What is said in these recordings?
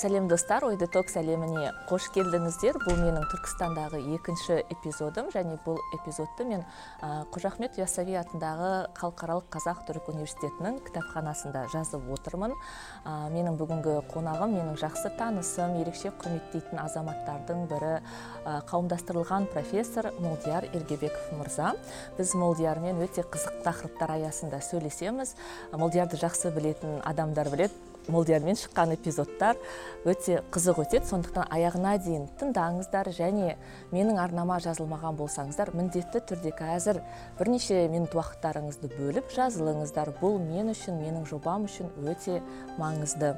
Сәлем достар. Ой детокс әлеміне қош келдіңіздер. Бұл менің түркістандағы екінші эпизодым. Және бұл эпизодты мен қожа ахмет яссауи атындағы халықаралық қазақ түрік университетінің кітапханасында жазып отырмын. Менің бүгінгі қонағым менің жақсы танысым ерекше құрметтейтін азаматтардың бірі қауымдастырылған профессор молдияр ергебеков мырза. Біз молдиярмен өте қызық тақырыптар аясында сөйлесеміз. Молдиярды жақсы білетін адамдар біледі. Молдиярмен шыққан эпизодтар өте қызық өтеді. Сондықтан аяғына дейін тыңдаңыздар және менің арнама жазылмаған болсаңыздар міндетті түрде қазір бірнеше минут уақыттарыңызды бөліп жазылыңыздар. Бұл мен үшін менің жобам үшін өте маңызды.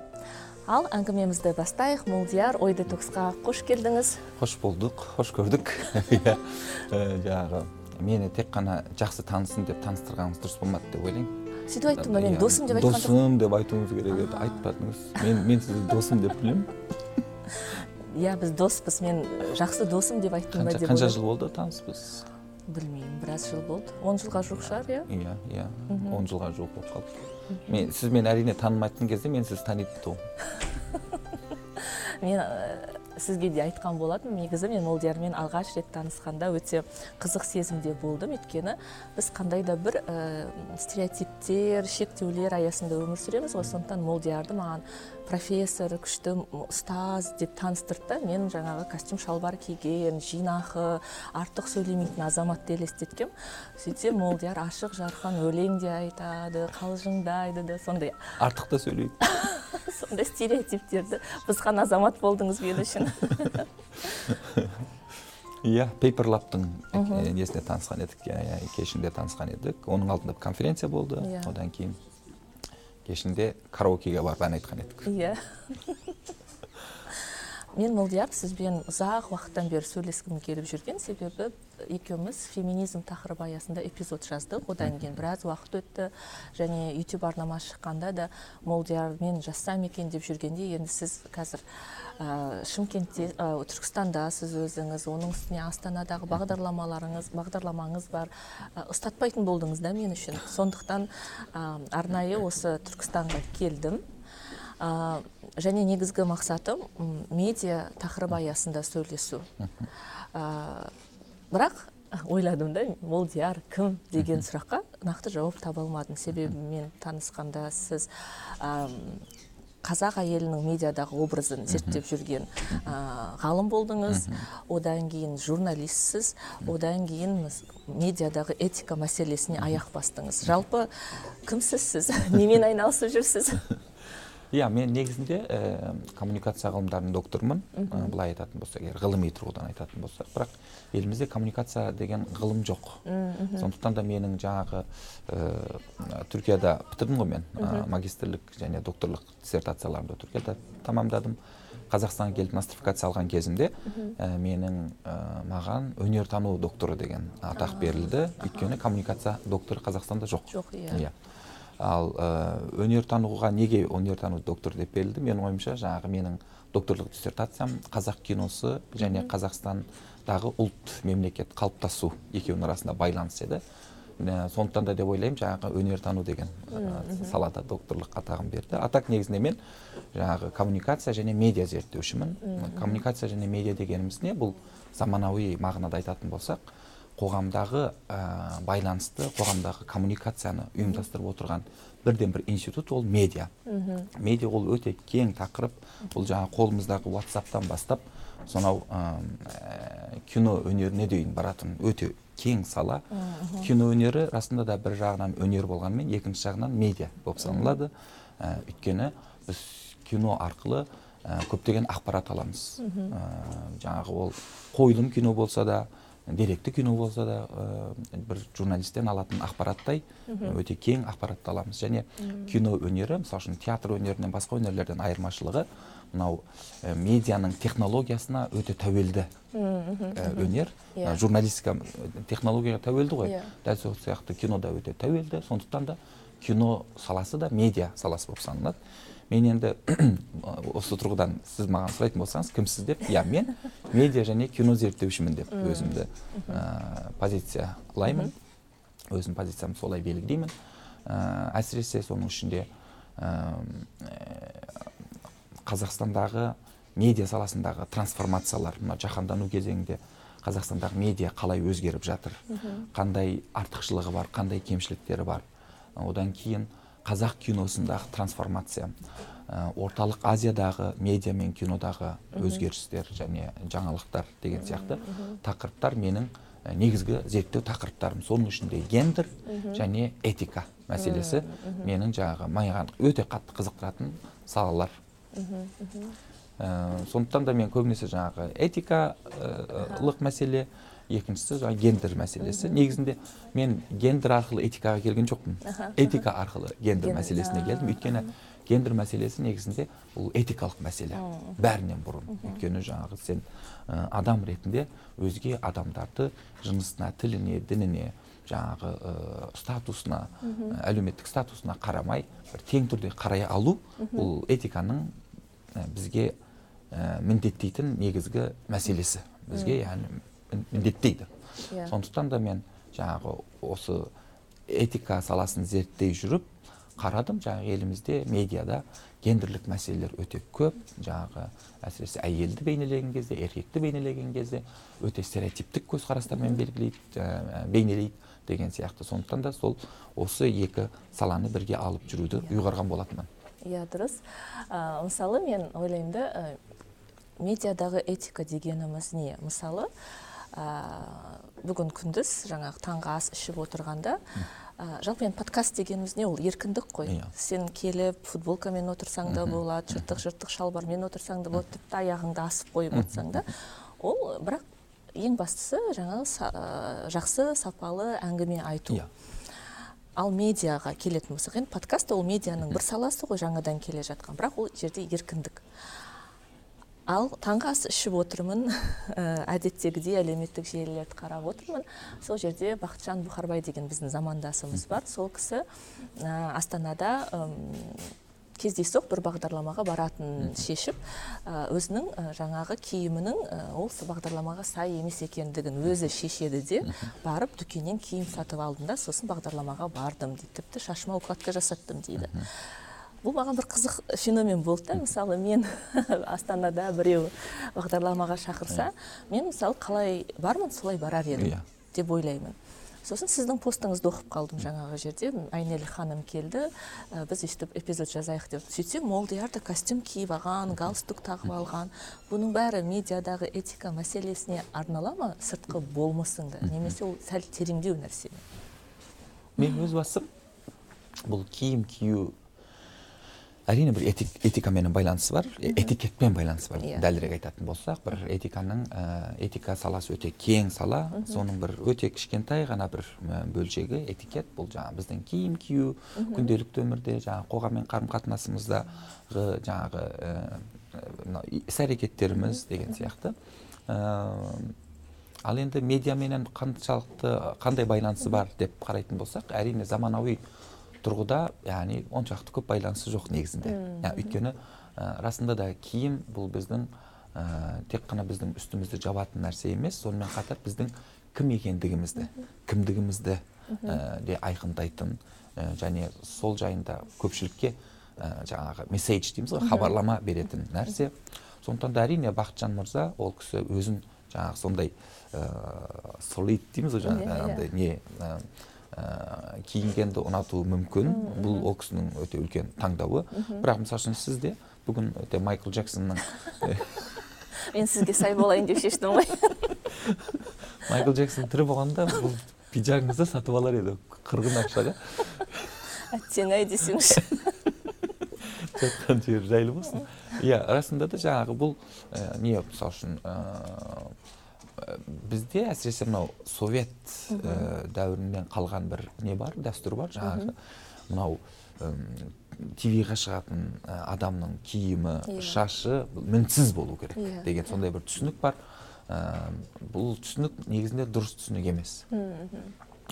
Ал әңгімемізді бастайық. Молдияр ой детоксқа қош келдіңіз. Қош болдық қош көрдік. Иә жаңағы мені тек қана жақсы танысын деп таныстырғаныңыз дұрыс болмады деп ойлаймын. Сөйтіп айттым ба мен досым деп айтқан досым деп айтуыңыз керек еді айтпадыңыз мен мен сізді досым деп білемін иә біз доспыз мен жақсы досым деп айттым ба деп қанша жыл болды таныспыз білмеймін біраз жыл болды. Он жылға жуық шығар иә? Иә иә. Он жылға жуық болып қалды. Мен сіз мені әрине танымайтын кезде мен сізді таниды тұғым мен сізге де айтқан болатынмын. Негізі мен молдиярмен алғаш рет танысқанда өте қызық сезімде болдым. Өйткені біз қандай да бір ә, стереотиптер шектеулер аясында өмір сүреміз ғой. Сондықтан молдиярды маған профессор күшті ұстаз деп таныстырды да мен жаңағы костюм шалбар киген жинақы артық сөйлемейтін азаматты елестеткем сөйтсем молдияр ашық жарқын өлең де айтады қалжыңдайды да сондай. Артық та сөйлейді. сондай стереотиптерді бұзған азамат болдыңыз мен үшін иә пейперлабтың несінде танысқан едік кешінде танысқан едік. Оның алдында конференция болды. Иә. одан кейін кешінде караокеге барып ән айтқан едік. Иә. мен молдияр сізбен ұзақ уақыттан бері сөйлескім келіп жүрген себебі екеуміз феминизм тақырыбы аясында эпизод жаздық. Одан кейін біраз уақыт өтті. Және ютуб арнама шыққанда да молдиярмен жазсам екен деп жүргенде енді сіз қазір ә, шымкентте ә, түркістандасыз өзіңіз оның үстіне астанадағы бағдарламаларыңыз бағдарламаңыз бар. Ә, ұстатпайтын болдыңыз да мен үшін. Сондықтан ә, арнайы осы түркістанға келдім. Ә, және негізгі мақсатым медиа тақырып аясында сөйлесу. Ә, бірақ ойладым да молдияр кім деген сұраққа нақты жауап таба алмадым. Себебі мен танысқанда сіз ә, қазақ әйелінің медиадағы образын зерттеп жүрген ә, ғалым болдыңыз. Одан кейін журналистсіз одан кейін медиадағы этика мәселесіне аяқ бастыңыз. Жалпы кімсіз сіз немен айналысып жүрсіз? иә мен негізінде ә, коммуникация ғылымдарының докторымын. Ә, былай айтатын болсақ егер ғылыми тұрғыдан айтатын болсақ бірақ елімізде коммуникация деген ғылым жоқ. Сондықтан да менің жаңағы ә, түркияда бітірдім ғой мен. Ә, магистрлік және докторлық диссертацияларымды түркияда тамамдадым қазақстанға келіп нострификация алған кезімде ә, менің ә, маған өнертану докторы деген атақ берілді. Өйткені коммуникация докторы қазақстанда жоқ. Жоқ иә. Иә. Ал ә, өнертануға неге өнертану доктор деп берілді? Менің ойымша жаңағы менің докторлық диссертациям қазақ киносы және қазақстандағы ұлт мемлекет қалыптасу екеуінің арасында байланыс еді. Сондықтан да деп ойлаймын жаңағы өнертану деген ә, салада докторлық атағын берді. А так негізінде мен жаңағы коммуникация және медиа зерттеушімін. Коммуникация және медиа дегеніміз не? Бұл заманауи мағынада айтатын болсақ қоғамдағы ә, байланысты қоғамдағы коммуникацияны ұйымдастырып отырған бірден бір институт ол медиа. Медиа ол өте кең тақырып. Бұл жаңа қолымыздағы ватсаптан бастап сонау ә, кино өнеріне дейін баратын өте кең сала. Кино өнері расында да бір жағынан өнер болғанымен екінші жағынан медиа болып саналады. Ә, өйткені біз кино арқылы ә, көптеген ақпарат аламыз. Ә, жаңағы ол қойылым кино болса да деректі кино болса да ә, бір журналисттен алатын ақпараттай өте кең ақпаратты аламыз. Және кино өнері мысалы үшін театр өнерінен басқа өнерлерден айырмашылығы мынау ә, медианың технологиясына өте тәуелді ә, өнер. Иә. Мына журналистика технологияға тәуелді ғой. Иә. дәл сол сияқты кино да өте тәуелді. Сондықтан да кино саласы да медиа саласы болып саналады. Мен енді осы тұрғыдан сіз маған сұрайтын болсаңыз кімсіз деп? Иә мен. Медиа және кино зерттеушімін деп өзімді ә, позициялаймын. Өзім позициямды солай белгілеймін. Ә, әсіресе соның ішінде ә, қазақстандағы медиа саласындағы трансформациялар мына жаһандану кезеңінде қазақстандағы медиа қалай өзгеріп жатыр? Қандай артықшылығы бар қандай кемшіліктері бар? Одан кейін қазақ киносындағы трансформация ә, орталық азиядағы медиа мен кинодағы өзгерістер және жаңалықтар деген сияқты тақырыптар менің ә, негізгі зерттеу тақырыптарым. Соның ішінде гендер және этика мәселесі менің жаңағы маған өте қатты қызықтыратын салалар. Ә, сондықтан да мен көбінесе жаңағы этикалық мәселе екіншісі жаңағы гендер мәселесі. Негізінде мен гендер арқылы этикаға келген жоқпын. Этика арқылы гендер мәселесіне келдім. Өйткені гендер мәселесі негізінде бұл этикалық мәселе. Бәрінен бұрын. Өйткені жаңағы сен ә, адам ретінде өзге адамдарды жынысына тіліне дініне жаңағы ә, статусына ә, әлеуметтік статусына қарамай бір тең түрде қарай алу бұл этиканың ә, бізге ә, міндеттейтін негізгі мәселесі. Бізге яғни міндеттейді Иә. сондықтан да мен жаңағы осы этика саласын зерттей жүріп қарадым жаңағы елімізде медиада гендерлік мәселелер өте көп. Жаңағы әсіресе әйелді бейнелеген кезде еркекті бейнелеген кезде өте стереотиптік көзқарастармен белгілейді ә, бейнелейді деген сияқты. Сондықтан да сол осы екі саланы бірге алып жүруді ұйғарған болатынмын. Иә дұрыс. Ә, мысалы мен ойлаймын да ә, медиадағы этика дегеніміз не? Мысалы ә, бүгін күндіз жаңағы таңғы ас ішіп отырғанда ә, жалпы енді подкаст дегеніміз не ол еркіндік қой. Иә. сен келіп футболкамен отырсаң да болады жыртық жыртық шалбармен отырсаң да болады тіпті аяғыңды асып қойып отырсаң да. Ол бірақ ең бастысы жаңағы са- ә, жақсы сапалы әңгіме айту. Иә. Ал медиаға келетін болсақ енді подкаст ол медианың бір саласы ғой жаңадан келе жатқан. Бірақ ол жерде еркіндік. Ал таңғы ас ішіп отырмын. Ә, әдеттегідей әлеуметтік желілерді қарап отырмын. Сол жерде бақытжан бұхарбай деген біздің замандасымыз бар. Сол кісі ә, астанада кездейсоқ бір бағдарламаға баратын шешіп ә, өзінің жаңағы киімінің ол бағдарламаға сай емес екендігін өзі шешеді де барып дүкеннен киім сатып алдым да сосын бағдарламаға бардым дейді тіпті шашыма укладка жасаттым дейді. Бұл маған бір қызық феномен болды да. Мысалы мен астанада біреу бағдарламаға шақырса мен мысалы қалай бармын солай барар едім Иә. деп ойлаймын. Сосын сіздің постыңызды оқып қалдым жаңағы жерде. Айнель ханым келді. Ә, біз өйстіп эпизод жазайық деп. Сөйтсем молдияр да костюм киіп алған галстук тағып алған. Бұның бәрі медиадағы этика мәселесіне арнала ма сыртқы болмысыңды немесе ол сәл тереңдеу нәрсе ме мен өз басым бұл киім кию әрине бір этик, этикамен байланысы бар этикетпен байланысы бар. Иә. дәлірек айтатын болсақ бір этиканың ә, этика саласы өте кең сала. Соның бір өте кішкентай ғана бір бөлшегі этикет бұл жаңағы біздің киім кию күнделікті өмірде жаңағы қоғаммен қарым қатынасымыздағы жаңағы ә, іс әрекеттеріміз деген сияқты. Ә, ал енді медиаменен қаншалықты қандай байланысы бар деп қарайтын болсақ әрине заманауи тұрғыда яғни оншалықты көп байланысы жоқ негізінде. Өйткені ә, расында да киім бұл біздің ә, тек қана біздің үстімізді жабатын нәрсе емес сонымен қатар біздің кім екендігімізді кімдігімізді ә, де айқындайтын ә, және сол жайында көпшілікке ә, жаңағы месседж дейміз ғой хабарлама беретін нәрсе. Сондықтан да әрине бақытжан мырза ол кісі өзін жаңағы сондай ә, солид дейміз ғой Иә, жаңағы иә. андай не ә, киінгенді ұнатуы мүмкін. Бұл ол кісінің өте үлкен таңдауы. Бірақ мысалы үшін сіз де бүгін өте майкл джексонның мен сізге сай болайын деп шештім ғой. Майкл джексон тірі болғанда бұл пиджагыңызды сатып алар еді. Қырғын ақшаға. Әттең ай десеңші жатқан жері жайлы болсын. Иә расында да жаңағы бұл не мысалы үшін бізде әсіресе мынау совет ә, дәуірінен қалған бір не бар дәстүр бар жаңағы. Мынау тв-ға шығатын ә, адамның киімі Иә. шашы мінсіз болу керек Иә, деген сондай бір түсінік бар. Ә, бұл түсінік негізінде дұрыс түсінік емес.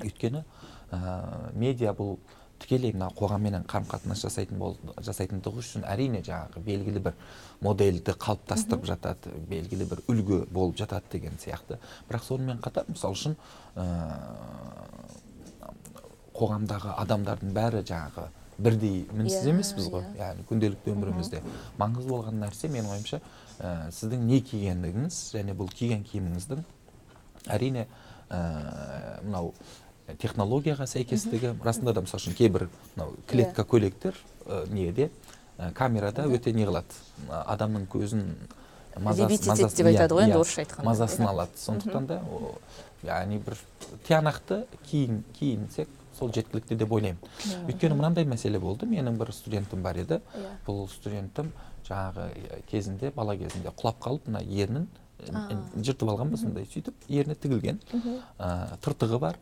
Өйткені ә, медиа бұл тікелей мына қоғамменен қарым қатынас жасайтын бол, жасайтындығы үшін әрине жаңағы белгілі бір модельді қалыптастырып жатады белгілі бір үлгі болып жатады деген сияқты. Бірақ сонымен қатар мысалы үшін ә, қоғамдағы адамдардың бәрі жаңағы бірдей мінсіз Иә, емеспіз ғой. иә. яғни күнделікті өмірімізде маңызды болған нәрсе менің ойымша ә, сіздің не кигеніңіз және бұл киген киіміңіздің әрине ә, мынау технологияға сәйкестігі. Расында да мысалы үшін кейбір мынау клетка көйлектер ә, неде ә, камерада өте не қылады адамның көзін мазасын- деп айтады ғой иә, енді иә, орысша айтқанда. мазасын Иә. алады. Сондықтан да яғни бір тиянақты киін киінсек сол жеткілікті деп ойлаймын. Өйткені мынандай мәселе болды. Менің бір студентім бар еді. Иә. бұл студентім жаңағы кезінде бала кезінде құлап қалып мына ернін жыртып алған сондай сөйтіп ерні тігілген. Ә, тыртығы бар.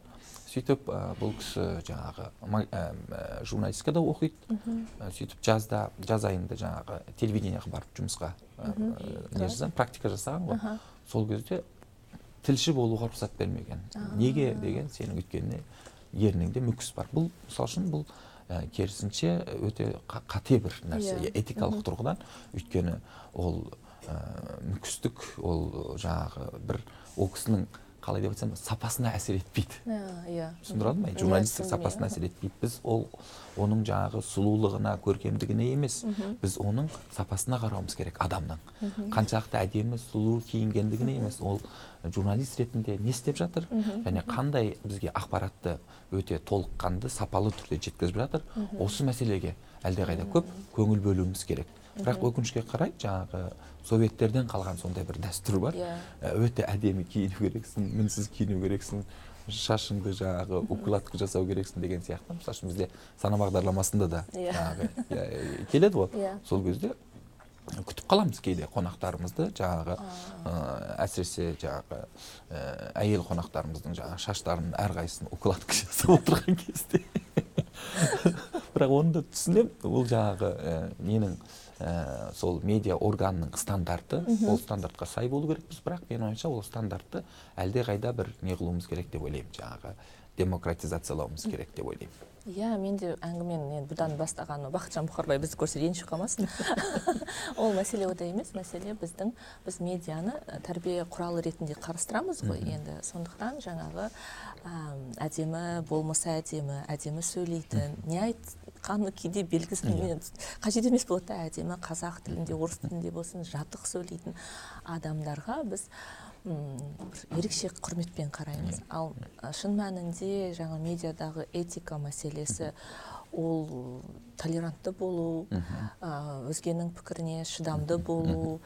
Сөйтіп ә, бұл кісі жаңағы ә, журналистикада оқиды. Ә, сөйтіп жазда жаз айында жаңағы телевидениеға барып жұмысқа ә, не жасаған практика жасаған ғой. Сол кезде тілші болуға рұқсат бермеген. Неге деген сенің өйткені ерніңде мүкіс бар. Бұл мысалы үшін бұл ә, керісінше өте қа- қате бір нәрсе Иә. иә, этикалық тұрғыдан. Өйткені ол ә, мүкістік ол жаңағы бір ол кісінің қалай деп айтсам сапасына әсер етпейді. Иә, иә. түсіндіре Иә, журналистік сапасына әсер етпейді. Біз ол оның жаңағы сұлулығына көркемдігіне емес біз оның сапасына қарауымыз керек адамның. Қаншалықты әдемі сұлу киінгендігіне емес ол журналист ретінде не істеп жатыр? Және қандай бізге ақпаратты өте толыққанды сапалы түрде жеткізіп жатыр? Осы мәселеге әлдеқайда көп көңіл бөлуіміз керек. Бірақ өкінішке қарай жаңағы советтерден қалған сондай бір дәстүр бар. Иә. Ә, өте әдемі киіну керексің мінсіз киіну керексің шашыңды жаңағы укладка жасау керексің деген сияқты. Мысалы үшін бізде сана бағдарламасында да Иә. жаңағы иә, келеді ғой. Иә. сол кезде күтіп қаламыз кейде қонақтарымызды жаңағы ә, әсіресе жаңағы ә, әйел қонақтарымыздың жаңағы шаштарын әрқайсысын укладка жасап отырған кезде. Бірақ оны да түсінемін. Ол жаңағы ә, менің ә, сол медиа органның стандарты ол стандартқа сай болу керекпіз. Бірақ менің ойымша ол стандартты әлдеқайда бір не қылуымыз керек деп ойлаймын. Жаңағы демократизациялауымыз керек деп ойлаймын. Иә мен де әңгімені енді бұдан бастаған бақытжан бұқарбай бізді көрсе ренжіп қалмасын. Ол мәселе ода емес. Мәселе біздің біз медианы тәрбие құралы ретінде қарастырамыз ғой енді. Сондықтан жаңағы әдемі болмысы әдемі әдемі сөйлейтін не айтқаны кейде белгісіз мен қажет емес болады да әдемі қазақ тілінде орыс тілінде болсын жатық сөйлейтін адамдарға біз м, бір ерекше құрметпен қараймыз. Ал а, шын мәнінде жаңа медиадағы этика мәселесі ол толерантты болу өзгенің пікіріне шыдамды болу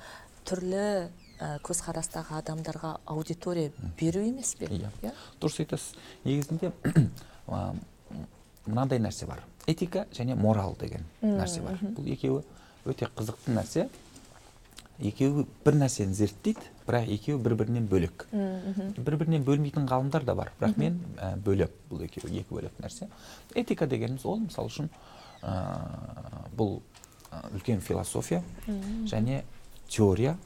түрлі а, көзқарастағы адамдарға аудитория беру емес пе? Иә. Дұрыс айтасыз. Негізінде мынандай нәрсе бар. Этика және морал деген нәрсе бар. бұл екеуі өте қызықты нәрсе. Екеуі бір нәрсені зерттейді бірақ екеуі бір бірінен бөлек бір бірінен бөлмейтін ғалымдар да бар бірақ мен ә, бөлем бұл екеуі екі бөлек нәрсе. Этика дегеніміз ол мысалы үшін ә, бұл ә, үлкен философия және теория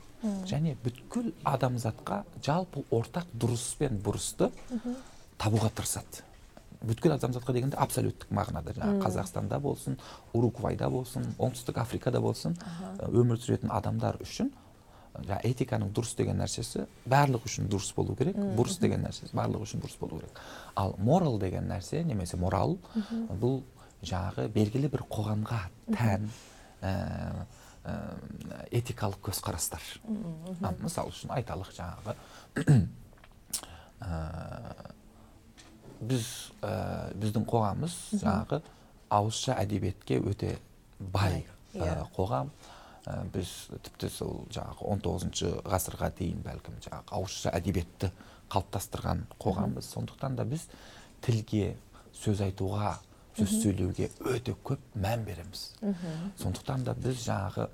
және бүткіл адамзатқа жалпы ортақ дұрыс пен бұрысты табуға тырысады. Бүткіл адамзатқа дегенде абсолюттік мағынада. Жаңағы қазақстанда болсын уругвайда болсын оңтүстік африкада болсын ә, өмір сүретін адамдар үшін жаңағы этиканың дұрыс деген нәрсесі барлық үшін дұрыс болу керек бұрыс деген нәрсесі барлық үшін дұрыс болу керек. Ал морал деген нәрсе немесе морал бұл жаңағы белгілі бір қоғамға тән ә, ә, этикалық көзқарастар. Мысалы үшін айталық жаңағы ә, біз ә, біздің қоғамымыз жаңағы ауызша әдебиетке өте бай ә, қоғам. Ә, біз тіпті сол жаңағы 19 ғасырға дейін бәлкім жаңағы ауызша әдебиетті қалыптастырған қоғамбыз. Сондықтан да біз тілге сөз айтуға сөз сөйлеуге өте көп мән береміз. Сондықтан да біз жаңағы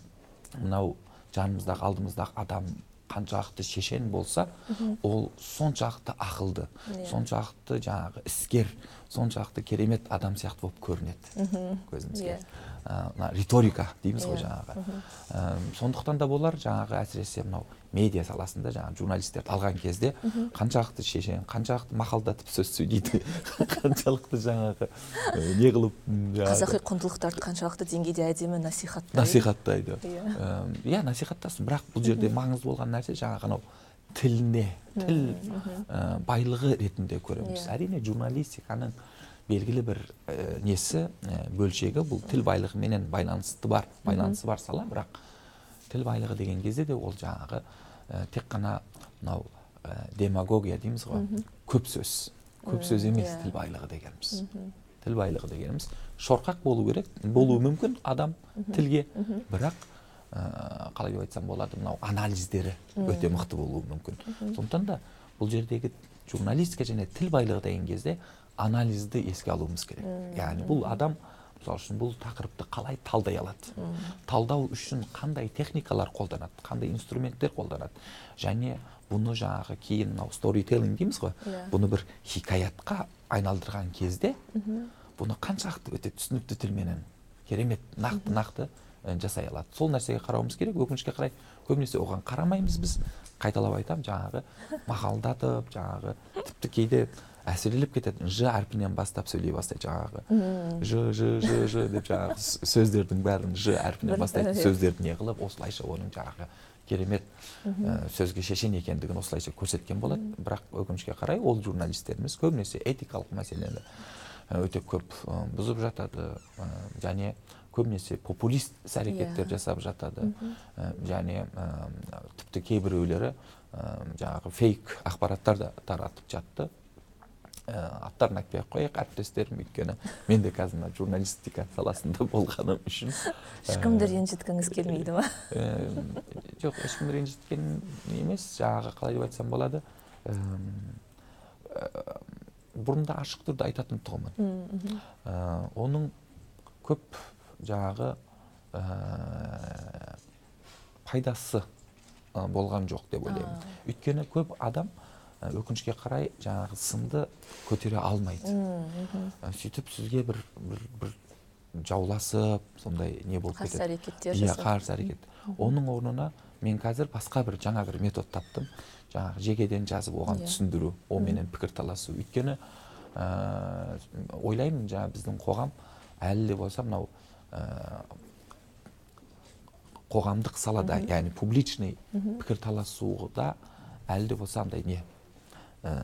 мынау жанымыздағы алдымыздағы адам қаншалықты шешен болса ол соншалықты ақылды Иә. соншалықты жаңағы іскер соншалықты керемет адам сияқты болып көрінеді көзімізге. Иә. Мына риторика дейміз ғой Иә. жаңағы. Сондықтан да болар жаңағы әсіресе мынау медиа саласында жаңағы журналистерді алған кезде қаншалықты шешен қаншалықты мақалдатып сөз сөйлейді қаншалықты жаңағы не қылып қазақи құндылықтарды қаншалықты деңгейде әдемі насихаттайды. насихаттайды. Иә. Иә насихаттасын. бірақ бұл жерде маңызды болған нәрсе жаңағы анау тіліне тіл ә, байлығы ретінде көреміз. Иә. әрине журналистиканың белгілі бір ә, несі ә, бөлшегі бұл тіл байлығыменен байланысты бар байланысы бар сала. Бірақ тіл байлығы деген кезде де ол жаңағы ә, тек қана мынау ә, демагогия дейміз ғой. Көп сөз. Көп сөз емес иә. тіл байлығы дегеніміз. Тіл байлығы дегеніміз шорқақ болу керек болуы мүмкін адам тілге. Бірақ ә, қалай деп айтсам болады мынау анализдері өте мықты болуы мүмкін. Сондықтан да бұл жердегі журналистика және тіл байлығы деген кезде анализді еске алуымыз керек. Яғни бұл адам мысалы үшін бұл тақырыпты қалай талдай алады? Талдау үшін қандай техникалар қолданады қандай инструменттер қолданады? Және бұны жаңағы кейін мынау сторителлинг дейміз ғой Иә. бұны бір хикаятқа айналдырған кезде бұны қаншалықты өте түсінікті тілменен керемет нақты нақты жасай алады сол нәрсеге қарауымыз керек. Өкінішке қарай көбінесе оған қарамаймыз біз. Қайталап айтамын жаңағы мақалдатып жаңағы тіпті кейде әсірелеп кетеді ж әрпінен бастап сөйлей бастайды жаңағы ж ж ж ж деп жаңағы сөздердің бәрін ж әрпінен бастайтын сөздерді не қылып осылайша оның жаңағы керемет ә, сөзге шешен екендігін осылайша көрсеткен болады. Бірақ өкінішке қарай ол журналистеріміз көбінесе этикалық мәселені өте көп бұзып жатады және көбінесе популист іс әрекеттер Иә. жасап жатады. Және ә, тіпті кейбіреулері ә, жаңағы фейк ақпараттар да таратып жатты. Ә, аттарын айтпай ақ қояйық әріптестерім өйткені мен де қазір мына журналистика саласында болғаным үшін ешкімді ренжіткіңіз келмейді ма? жоқ ешкімді ренжіткен емес жаңағы қалай деп айтсам болады. Бұрында ашық түрде айтатын тұғымын Ә, оның көп жаңағы ә, пайдасы ә, болған жоқ деп ойлаймын. Өйткені көп адам ә, өкінішке қарай жаңағы сынды көтере алмайды. Ә, сөйтіп сізге бір бір бір жауласып сондай не болып қарсы кетеді? әрекеттер иә қарсы әрекет. Оның орнына мен қазір басқа бір жаңа бір метод таптым. Жаңағы жекеден жазып оған Иә. түсіндіру онменен пікір таласу өйткені ә, ойлаймын жаңағы біздің қоғам әлі де болса мынау қоғамдық салада яғни публичный пікір таласуда әлі де болса андай не ә,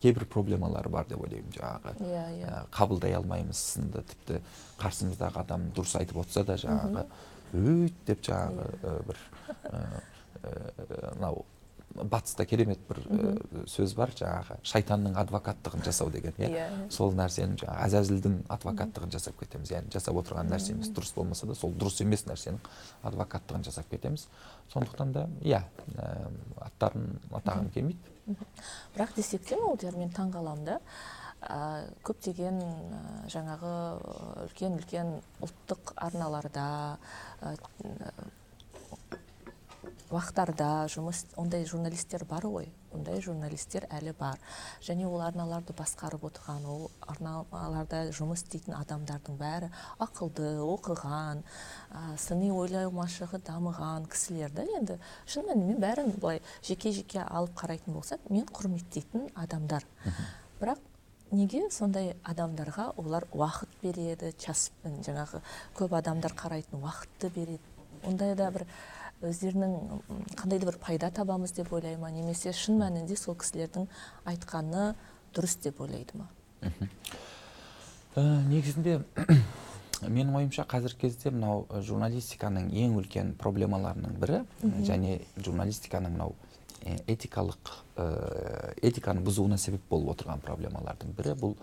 кейбір проблемалар бар деп ойлаймын жаңағы. Иә иә. ә, қабылдай алмаймыз сынды тіпті қарсымыздағы адам дұрыс айтып отырса да жаңағы өйт деп жаңағы ә, бір мынау батыста керемет бір ә, сөз бар жаңағы шайтанның адвокаттығын жасау деген иә? Иә. сол нәрсені жаңағы әзәзілдің адвокаттығын жасап кетеміз яғни жасап отырған нәрсеміз дұрыс болмаса да сол дұрыс емес нәрсенің адвокаттығын жасап кетеміз. Сондықтан да иә ә, аттарын атағым келмейді. Бірақ десек те молдияр мен таң қаламын да. Ә, көптеген ә, жаңағы үлкен үлкен ұлттық арналарда ә, уақыттарда жұмыс ондай журналистер бар ғой. Ондай журналистер әлі бар. Және ол арналарды басқарып отырған ол арналарда жұмыс істейтін адамдардың бәрі ақылды оқыған ә, сыни ойлау машығы дамыған кісілер да енді. Шын мәнімен бәрін былай жеке жеке алып қарайтын болсақ мен құрметтейтін адамдар. Бірақ неге сондай адамдарға олар уақыт береді час жаңағы көп адамдар қарайтын уақытты береді? Ондайда бір өздерінің қандай да бір пайда табамыз деп ойлай ма немесе шын мәнінде сол кісілердің айтқаны дұрыс деп ойлайды ма? Ә, негізінде менің ойымша қазіргі кезде мынау ә, журналистиканың ең үлкен проблемаларының бірі және журналистиканың мынау ә, этикалық этиканы бұзуына себеп болып отырған проблемалардың бірі бұл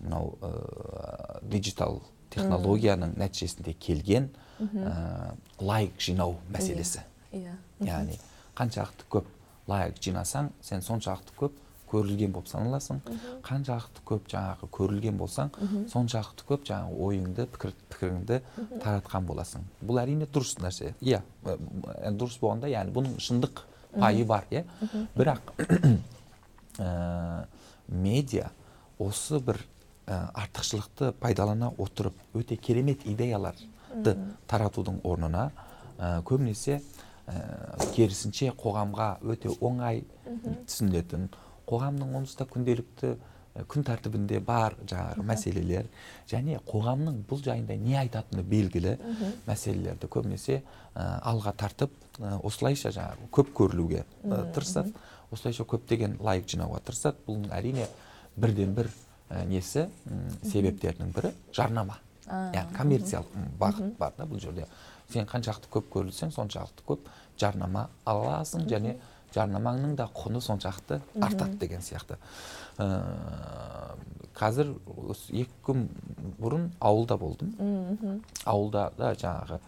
мынау ә, диджитал технологияның нәтижесінде келген ә, лайк жинау мәселесі. Иә. Яғни қаншалықты көп лайк жинасаң сен соншалықты көп көрілген болып саналасың. Қаншалықты көп жаңағы көрілген болсаң соншалықты көп жаңағы ойыңды пікір, пікіріңді таратқан боласың. Бұл әрине дұрыс нәрсе. Иә дұрыс болғанда яғни бұның шындық пайы бар иә. Бірақ ә, медиа осы бір артықшылықты пайдалана отырып өте керемет идеяларды таратудың орнына ә, көбінесе ә, керісінше қоғамға өте оңай түсінілетін қоғамның онсыз да күнделікті күн тәртібінде бар жаңағы мәселелер. Және қоғамның бұл жайында не айтатыны белгілі мәселелерді көбінесе алға тартып осылайша жаңағы көп көрілуге тырысады осылайша көптеген лайк жинауға тырысады бұл әрине бірден бір несі? Себептерінің бірі жарнама. Яғни коммерциялық бағыт бар да бұл жерде. Сен қаншалықты көп көрілсең соншалықты көп жарнама ала аласың және жарнамаңның да құны соншалықты артады деген сияқты. Ә, қазір екі күн бұрын ауылда болдым. Ауылда да жаңағы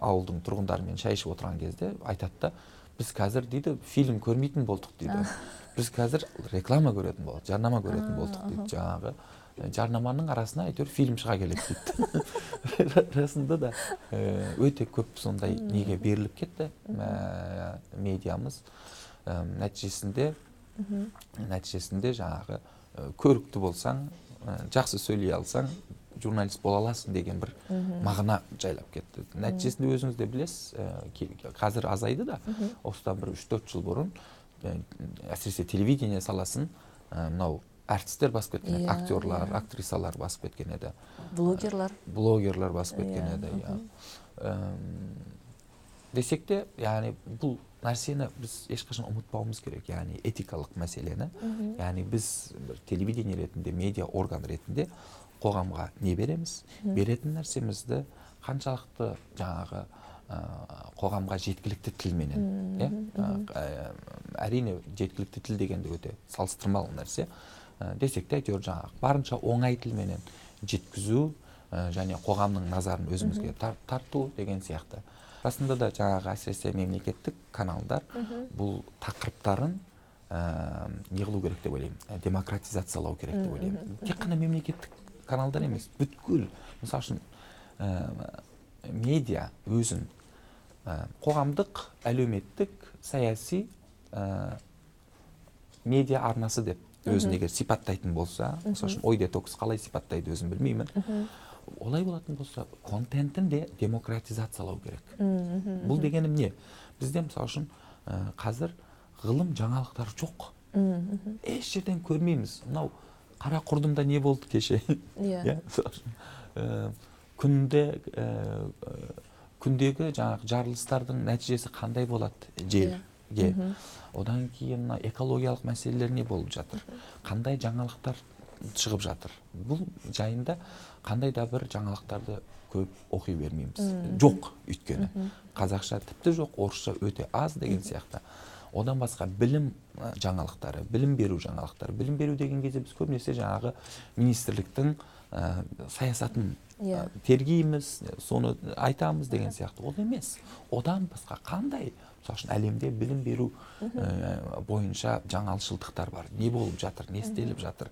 ауылдың тұрғындарымен шай ішіп отырған кезде айтады да біз қазір дейді фильм көрмейтін болдық дейді. Біз қазір реклама көретін болдық жарнама көретін болдық дейді жаңағы. Жарнаманың арасына әйтеуір фильм шыға келеді дейді. Расында да өте көп сондай неге беріліп кетті. Медиамыз нәтижесінде нәтижесінде жаңағы көрікті болсаң жақсы сөйлей алсаң журналист бола аласың деген бір мағына жайлап кетті. Нәтижесінде өзіңіз де білесіз қазір азайды да. Осыдан бір үш төрт жыл бұрын әсіресе телевидение саласын мынау әртістер басып кеткен еді актерлар актрисалар басып кеткен еді. Блогерлар. Блогерлар басып кеткен еді иә. Десек те яғни бұл нәрсені біз ешқашан ұмытпауымыз керек яғни этикалық мәселені. Яғни біз бір телевидение ретінде медиа орган ретінде қоғамға не береміз? Беретін нәрсемізді қаншалықты жаңағы ә, қоғамға жеткілікті тілменен иә? әрине жеткілікті тіл дегенде өте салыстырмалы нәрсе. Десек те әйтеуір жаңағы барынша оңай тілменен жеткізу және қоғамның назарын өзімізге тарту деген сияқты. Расында да жаңағы әсіресе мемлекеттік каналдар бұл тақырыптарын ә, не қылу керек деп ойлаймын. Демократизациялау керек деп ойлаймын. тек қана мемлекеттік каналдар емес бүткіл мысалы үшін ә, медиа өзін қоғамдық әлеуметтік саяси ә, медиа арнасы деп өзін егер сипаттайтын болса мысалы үшін ой детокс қалай сипаттайды өзім білмеймін. Олай болатын болса контентін де демократизациялау керек. Бұл дегенім не? Бізде мысалы үшін ә, қазір ғылым жаңалықтар жоқ. Еш жерден көрмейміз. Мынау қара құрдымда не болды кеше? Иә. Күнде күндегі жаңағы жарылыстардың нәтижесі қандай болады жерге одан кейін мына экологиялық мәселелер не болып жатыр? Қандай жаңалықтар шығып жатыр? Бұл жайында қандай да бір жаңалықтарды көп оқи бермейміз. Жоқ өйткені. Қазақша тіпті жоқ орысша өте аз деген сияқты. Одан басқа білім жаңалықтары білім беру жаңалықтары. Білім беру деген кезде біз көбінесе жаңағы министрліктің ә, саясатын. Иә. тергейміз соны айтамыз деген сияқты. Ол емес. Одан басқа қандай мысалы үшін әлемде білім беру ә, бойынша жаңалшылдықтар бар. Не болып жатыр не істеліп жатыр?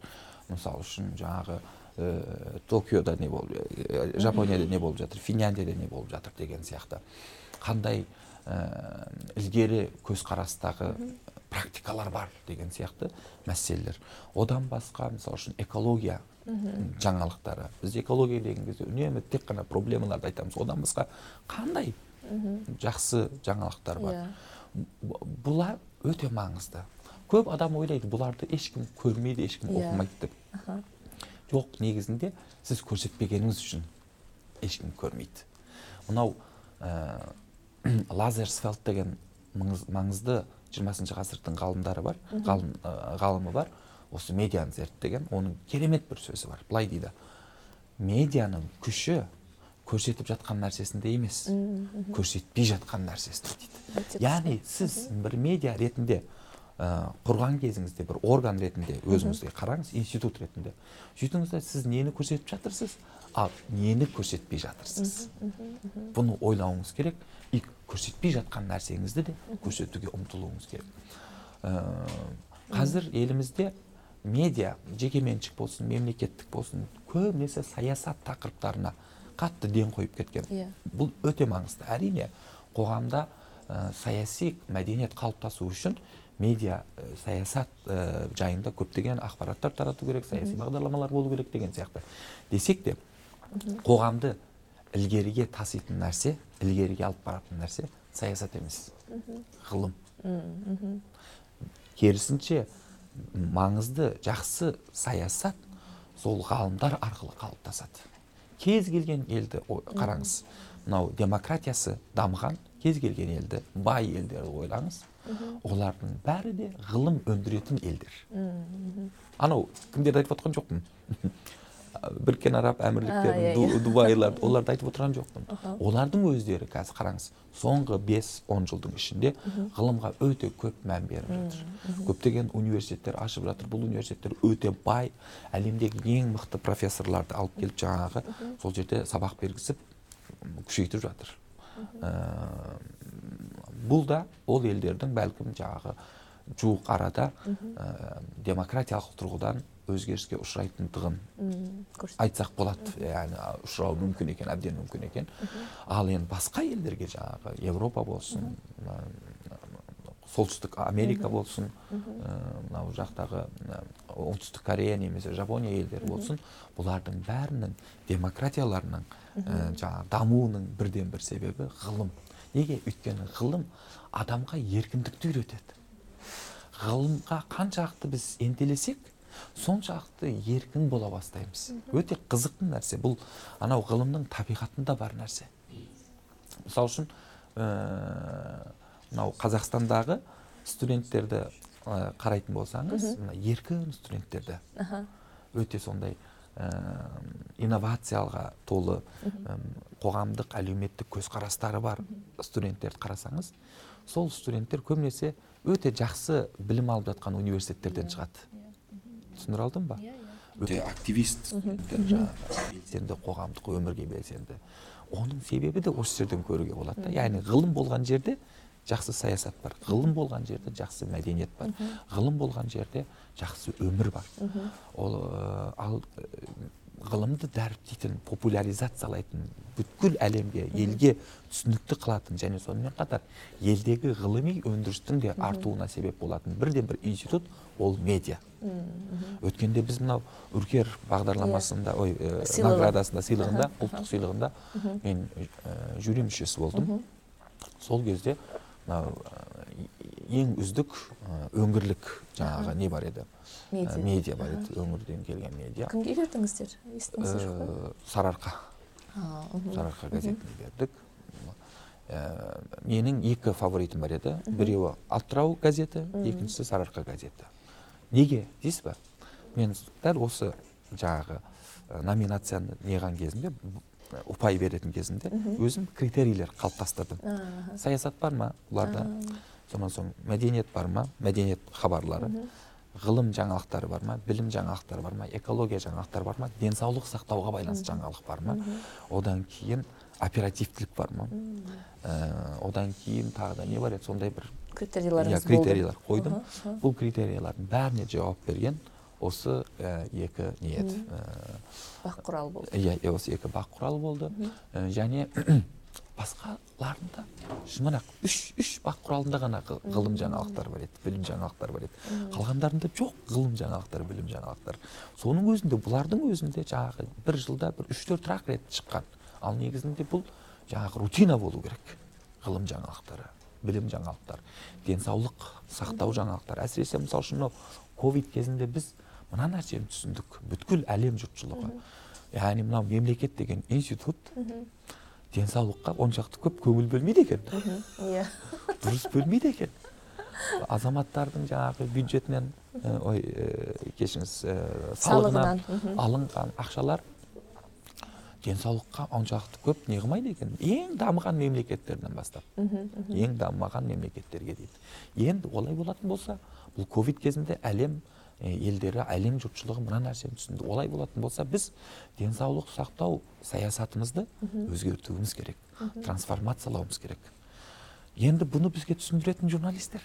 Мысалы үшін жаңағы ә, токиода не болып ә, жапонияда не болып жатыр финляндияда не болып жатыр деген сияқты. Қандай ә, ілгері көзқарастағы практикалар бар деген сияқты мәселелер. Одан басқа мысалы үшін экология жаңалықтары біз экология деген кезде үнемі тек қана проблемаларды айтамыз одан басқа қандай жақсы жаңалықтар бар yeah. Иә. бұлар өте маңызды көп адам ойлайды бұларды ешкім көрмейді ешкім yeah. Иә. оқымайды деп жоқ негізінде сіз көрсетпегеніңіз үшін ешкім көрмейді мынау ә, лазерсфелд деген маңызды жиырмасыншы ғасырдың ғалымдары бар ғалым, ә, ғалымы бар осы медианы зерттеген оның керемет бір сөзі бар. Былай дейді. Медианың күші көрсетіп жатқан нәрсесінде емес. Көрсетпей жатқан нәрсесінде дейді. Яғни сіз бір медиа ретінде ә, құрған кезіңізде бір орган ретінде өзіңізге қараңыз институт ретінде. Сөйтіңіз сіз нені көрсетіп жатырсыз? Ал нені көрсетпей жатырсыз? Бұны ойлауыңыз керек. И көрсетпей жатқан нәрсеңізді де көрсетуге ұмтылуыңыз керек. Ә, қазір елімізде медиа жекеменшік болсын мемлекеттік болсын көбінесе саясат тақырыптарына қатты ден қойып кеткен. Иә. бұл өте маңызды. Әрине қоғамда ә, саяси мәдениет қалыптасу үшін медиа ә, саясат ә, жайында көптеген ақпараттар тарату керек саяси бағдарламалар болу керек деген сияқты. Десек те қоғамды ілгеріге таситын нәрсе ілгеріге алып баратын нәрсе саясат емес. Ғылым. Керісінше маңызды жақсы саясат сол ғалымдар арқылы қалыптасады. Кез келген елді ой- қараңыз мынау демократиясы дамыған кез келген елді бай елдерді ойлаңыз олардың бәрі де ғылым өндіретін елдер. Анау кімдерді айтып отқан жоқпын? Біріккен араб әмірліктері Ду- дубайлар оларды айтып отырған жоқпын олардың өздері қазір қараңыз соңғы 5-10 жылдың ішінде ғылымға өте көп мән беріп жатыр көптеген университеттер ашып жатыр бұл университеттер өте бай әлемдегі ең мықты профессорларды алып келіп жаңағы сол жерде сабақ бергізіп күшейтіп жатыр Ә, бұл да ол елдердің бәлкім жаңағы жуық арада ә, демократиялық тұрғыдан өзгеріске ұшырайтындығын айтсақ болады. Яғни ұшырауы мүмкін екен әбден мүмкін екен. Ал енді басқа елдерге жаңағы европа болсын солтүстік америка болсын ә, мынау жақтағы оңтүстік корея немесе жапония елдері болсын бұлардың бәрінің демократияларының ә, жаңағы дамуының бірден бір себебі ғылым. Неге? Өйткені ғылым адамға еркіндікті үйретеді. Ғылымға қаншалықты біз ентелесек соншалықты еркін бола бастаймыз. Өте қызықты нәрсе. Бұл анау ғылымның табиғатында бар нәрсе. Мысалы үшін ә, мынау қазақстандағы студенттерді ә, қарайтын болсаңыз мына еркін студенттерді өте сондай ә, инновациялға толы м, қоғамдық әлеуметтік көзқарастары бар студенттерді қарасаңыз сол студенттер көбінесе өте жақсы білім алып жатқан университеттерден шығады. Түсіндіре алдым ба? Өте активист. Студенттер жаңағы белсенді қоғамдық өмірге белсенді. Оның себебі де осы жерден көруге болады да. Яғни ғылым болған жерде жақсы саясат бар. Ғылым болған жерде жақсы мәдениет бар. Ғылым болған жерде жақсы өмір бар. Ол ал ғылымды дәріптейтін популяризациялайтын бүткіл әлемге елге түсінікті қылатын және сонымен қатар елдегі ғылыми өндірістің де артуына себеп болатын бірден бір институт ол медиа. Өткенде біз мынау үркер бағдарламасында ой ә, Сыйлығы. наградасында сыйлығында ұлттық сыйлығында мен ә, жюри мүшесі болдым. Сол кезде мынау ең үздік өңірлік жаңағы не бар еді? Медиа. медиа бар еді. Өңірден келген медиа. Кімге бердіңіздер естіңіздер Ә, сарыарқа. Сарыарқа газетіне бердік. Ә, менің екі фаворитім бар еді. Біреуі атырау газеті екіншісі сарыарқа газеті. Неге? Дейсіз ба? Мен дәл осы жаңағы номинацияны неған кезінде ұпай беретін кезінде өзім критерийлер қалыптастырдым. Саясат бар ма? Бұларда. Сонан соң мәдениет бар ма? Мәдениет хабарлары. Ғылым жаңалықтары бар ма? Білім жаңалықтары бар ма? Экология жаңалықтары бар ма? Денсаулық сақтауға байланысты жаңалық бар ма? Одан кейін оперативтілік бар ма? Ә, одан кейін тағы да не бар еді? Сондай бір критерийларыңыз иә критерийлар қойдым. Бұл критерийлардың бәріне жауап берген осы ә, екі не еді ә, бақ құрал болды. иә осы екі бақ құрал болды. Және басқаларында мына үш үш бақ құралында ғана ғы- ғылым жаңалықтары бар еді білім жаңалықтары бар еді. Қалғандарында жоқ ғылым жаңалықтары білім жаңалықтары соның өзінде бұлардың өзінде жаңағы бір жылда бір үш төрт ақ рет шыққан. Ал негізінде бұл жаңағы рутина болу керек. Ғылым жаңалықтары білім жаңалықтары денсаулық сақтау жаңалықтары әсіресе мысалы үшін мынау ковид кезінде біз мына нәрсені түсіндік. Бүткіл әлем жұртшылығы. Яғни мынау мемлекет деген институт денсаулыққа оншалықты көп көңіл бөлмейді екен. Иә. Дұрыс бөлмейді екен. Азаматтардың жаңағы бюджетінен ой кешіріңіз салығынан алынған ақшалар денсаулыққа оншалықты көп не қылмайды екен. Ең дамыған мемлекеттерден бастап. Ең дамымаған мемлекеттерге дейді. Енді олай болатын болса бұл ковид кезінде әлем елдері әлем жұртшылығы мына нәрсені түсінді. Олай болатын болса біз денсаулық сақтау саясатымызды өзгертуіміз керек трансформациялауымыз керек. Енді бұны бізге түсіндіретін журналистер.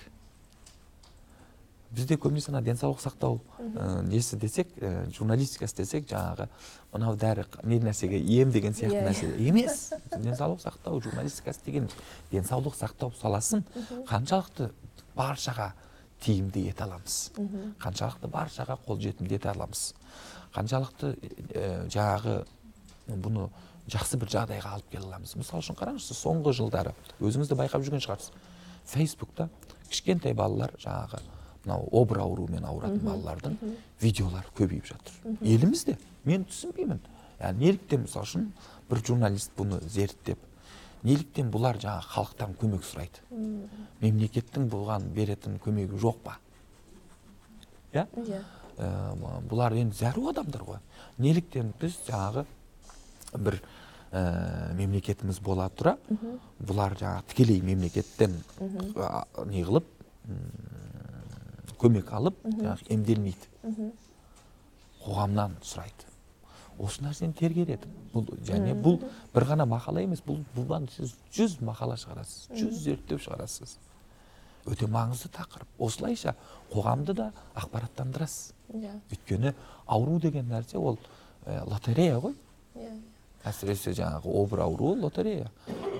Бізде көбінесе ана денсаулық сақтау ә, несі десек ә, журналистикасы десек жаңағы мынау дәрі не нәрсеге ем деген сияқты Иә, нәрсе емес. Денсаулық сақтау журналистикасы деген денсаулық сақтау саласын қаншалықты баршаға тиімді ете аламыз. Қаншалықты баршаға қолжетімді ете аламыз. Қаншалықты ә, жаңағы бұны жақсы бір жағдайға алып келе аламыз. Мысалы үшін қараңызшы соңғы жылдары өзіңіз де байқап жүрген шығарсыз. Фейсбукта кішкентай балалар жаңағы мынау обыр ауруымен ауыратын балалардың видеолары көбейіп жатыр. Елімізде мен түсінбеймін. Яғни неліктен мысалы үшін бір журналист бұны зерттеп неліктен бұлар жаңағы халықтан көмек сұрайды? Мемлекеттің бұған беретін көмегі жоқ па? Иә. Иә. Ә, бұлар енді зәру адамдар ғой. Неліктен біз жаңағы бір ә, мемлекетіміз бола тұра бұлар жаңағы тікелей мемлекеттен не қылып көмек алып жаңағы емделмейді. Қоғамнан сұрайды. Осы нәрсені тергереді бұл және бұл бір ғана мақала емес бұл бұдан сіз жүз мақала шығарасыз жүз зерттеу шығарасыз. Өте маңызды тақырып. Осылайша қоғамды да ақпараттандырасыз. Иә. Өйткені ауру деген нәрсе ол ә, лотерея ғой. Иә әсіресе жаңағы обыр ауруы лотерея.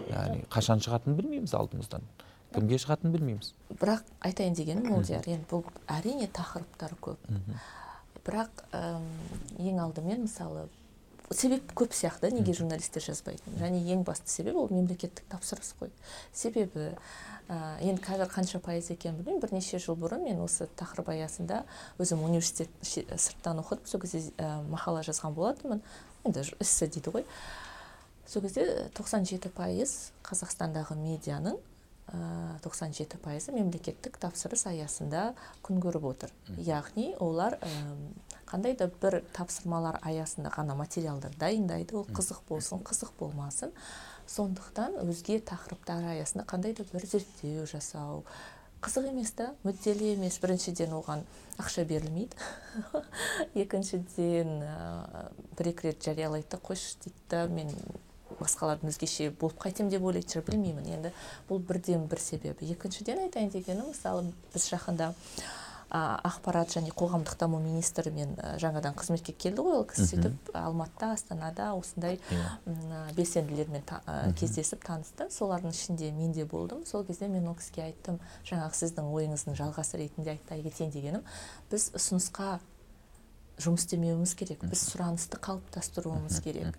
Яғни қашан шығатынын білмейміз алдымыздан. Кімге шығатынын білмейміз. Бірақ айтайын дегенім молдияр енді бұл әрине тақырыптар көп. Бірақ әм, ең алдымен мысалы себеп көп сияқты неге журналистер жазбайтын? Және ең басты себеп ол мемлекеттік тапсырыс қой. Себебі ә, енді қазір қанша пайыз екенін білмеймін. Бірнеше жыл бұрын мен осы тақырып аясында өзім университет сырттан оқып сол кезде ә, мақала жазған болатынмын. Енді эссе дейді ғой. Сол кезде 97 пайыз қазақстандағы медианың ә, 97 пайызы мемлекеттік тапсырыс аясында күн көріп отыр. Яғни олар қандай да бір тапсырмалар аясында ғана материалдар дайындайды ол қызық болсын қызық болмасын. Сондықтан өзге тақырыптар аясында қандай да бір зерттеу жасау қызық емес та мүдделі емес. Біріншіден оған ақша берілмейді. Екіншіден ә, бір екі рет жариялайды да қойшы дейді да мен басқалардың өзгеше болып қайтемін деп ойлайтын шығар білмеймін. Енді бұл бірден бір себебі екіншіден айтайын дегенім мысалы біз жақында а, ақпарат және қоғамдық даму министрімен а, жаңадан қызметке келді ғой ол кісі сөйтіп алматыда астанада осындай а, белсенділермен та- а, кездесіп танысты. Солардың ішінде мен де болдым. Сол кезде мен ол кісіге айттым жаңағы сіздің ойыңыздың жалғасы ретінде айта кетейін дегенім біз ұсынысқа жұмыс істемеуіміз керек біз сұранысты қалыптастыруымыз керек.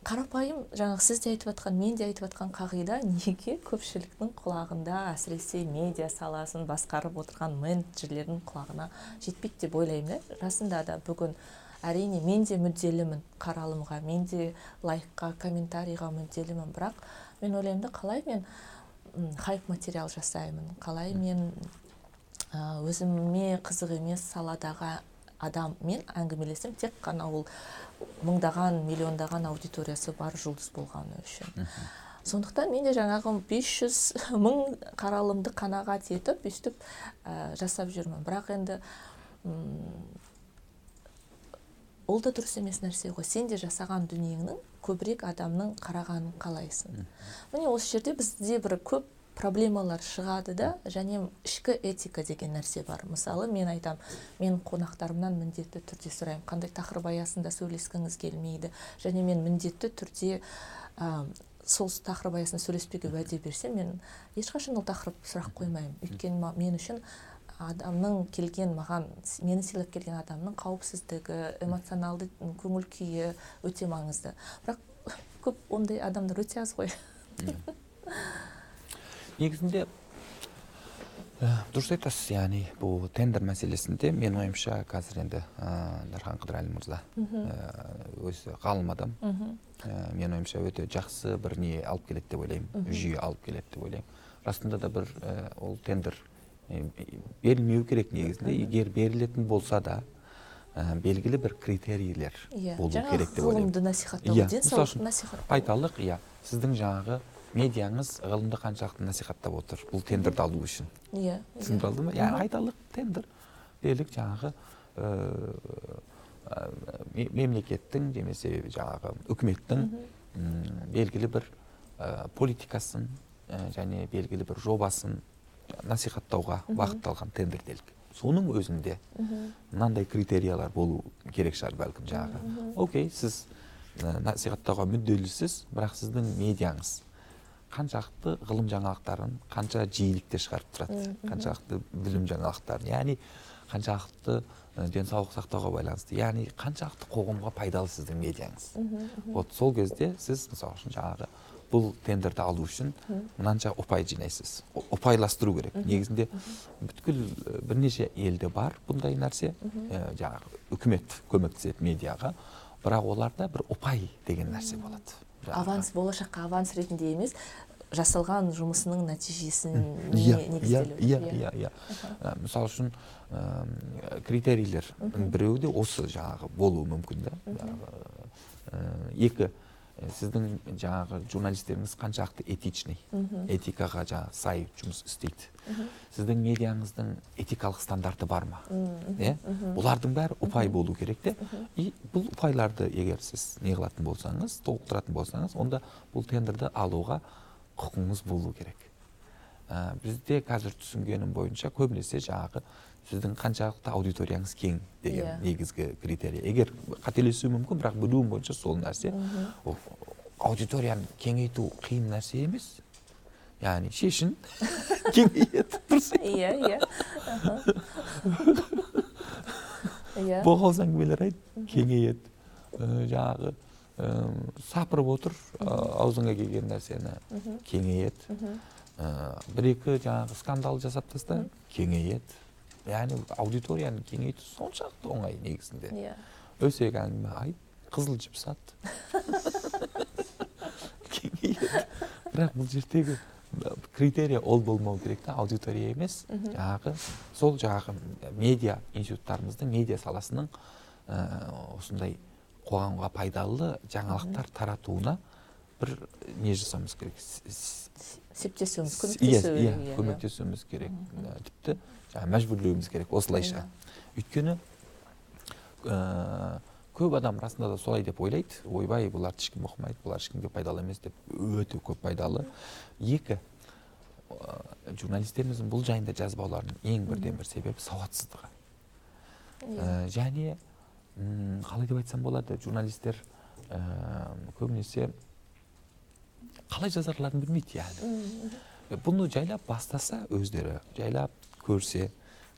Қарапайым жаңағы сіз де айтып жатқан мен де айтып жатқан қағида неге көпшіліктің құлағында әсіресе медиа саласын басқарып отырған менеджерлердің құлағына жетпейді деп ойлаймын да? Расында да бүгін әрине мен де мүдделімін қаралымға мен де лайкқа комментарийға мүдделімін. Бірақ мен ойлаймын да қалай мен хайп материал жасаймын қалай мен өзіме қызық емес саладағы адаммен әңгімелесем тек қана ол мыңдаған миллиондаған аудиториясы бар жұлдыз болғаны үшін. Сондықтан мен де жаңағы 500 мың қаралымды қанағат етіп өйстіп ә, жасап жүрмін. Бірақ енді ол да дұрыс емес нәрсе ғой. Сен де жасаған дүниеңнің көбірек адамның қарағанын қалайсың. Міне осы жерде бізде бір көп проблемалар шығады да және ішкі этика деген нәрсе бар. Мысалы мен айтам мен қонақтарымнан міндетті түрде сұраймын қандай тақырып аясында сөйлескіңіз келмейді? Және мен міндетті түрде ә, сол тақырып аясында сөйлеспеуге уәде берсем мен ешқашан ол тақырып сұрақ қоймаймын. Өйткені мен үшін адамның келген маған мені сыйлап келген адамның қауіпсіздігі эмоционалды көңіл күйі өте маңызды. Бірақ көп ондай адамдар өте аз ғой. негізінде ә, дұрыс айтасыз яғни бұл тендер мәселесінде менің ойымша қазір енді ә, дархан қыдырәлі мырза ә, өзі ғалым адам. Ә, менің ойымша өте жақсы бір не алып келеді деп ойлаймын жүйе алып келеді деп ойлаймын. Расында да бір ә, ол тендер ә, берілмеу керек негізінде. Егер берілетін болса да ә, белгілі бір критерийлер иә болу керек деп ойлаймын. ғылымды насихаттау Иә, денсаулықты үшін насихаттау айталық иә сіздің жаңағы медиаңыз ғылымды қаншалықты насихаттап отыр бұл тендерді алу үшін? Иә түсіндірілді ма яғни айталық тендер делік жаңағы ме- мемлекеттің немесе жаңағы үкіметтің белгілі бір ә, политикасын ә, және белгілі бір жобасын насихаттауға бағытталған тендер делік соның өзінде мынандай критериялар болу керек шығар бәлкім жаңағы. Окей сіз насихаттауға мүдделісіз бірақ сіздің медиаңыз қаншақты ғылым жаңалықтарын қанша жиілікте шығарып тұрады қаншалықты білім жаңалықтарын яғни қаншалықты денсаулық сақтауға байланысты яғни қаншалықты қоғамға пайдалы сіздің медиаңыз вот сол кезде сіз мысалы үшін жаңағы бұл тендерді алу үшін мынанша ұпай жинайсыз ұпайластыру керек. Негізінде бүткіл бірнеше елде бар бұндай нәрсе жаңағы үкімет көмектеседі медиаға бірақ оларда бір ұпай деген нәрсе болады. Аванс болашаққа аванс ретінде емес жасалған жұмысының нәтижесін иә иә иә иә. иә мысалы үшін критерийлердің біреуі де осы жаңағы болуы мүмкін да. Екі сіздің жаңағы журналистеріңіз қаншалықты этичный этикаға жаңағы сай жұмыс істейді. Сіздің медиаңыздың этикалық стандарты бар ма? Иә бұлардың бәрі ұпай болу керек те. И бұл ұпайларды егер сіз не қылатын болсаңыз толықтыратын болсаңыз онда бұл тендерді алуға құқыңыз болу керек. Ә, бізде қазір түсінгенім бойынша көбінесе жаңағы сіздің қаншалықты аудиторияңыз кең деген yeah. негізгі критерий. Егер қателесуім мүмкін бірақ білуім бойынша сол нәрсе ол аудиторияны кеңейту қиын нәрсе емес. Яғни шешін кеңейеді дұрыс иә иә. Иә. Боқауыз әңгімелер айт кеңейеді. Жаңағы сапырып отыр аузыңа келген нәрсені кеңейеді. Бір екі жаңағы скандал жасап таста кеңейеді. Яғни аудиторияны кеңейту соншалықты оңай негізінде. Иә. Өсек әңгіме айт қызыл жіп сат кеңейеді. Бірақ бұл жердегі критерия ол болмау керек та аудитория емес. Жаңағы сол жаңағы медиа институттарымыздың медиа саласының осындай қоғамға пайдалы жаңалықтар таратуына бір не жасауымыз керек? Септесуіміз көмектесу иә көмектесуіміз керек тіпті мәжбүрлеуіміз керек осылайша. Өйткені көп адам расында да солай деп ойлайды. Ойбай бұларды ешкім оқымайды бұлар ешкімге пайдалы емес деп өте көп пайдалы. Екі ә, журналистеріміздің бұл жайында жазбауларының ең бірден бір себебі сауатсыздығы. Ә, және қалай деп айтсам болады журналистер ә, көбінесе қалай жазарларын білмейді яғни. Бұны жайлап бастаса өздері жайлап көрсе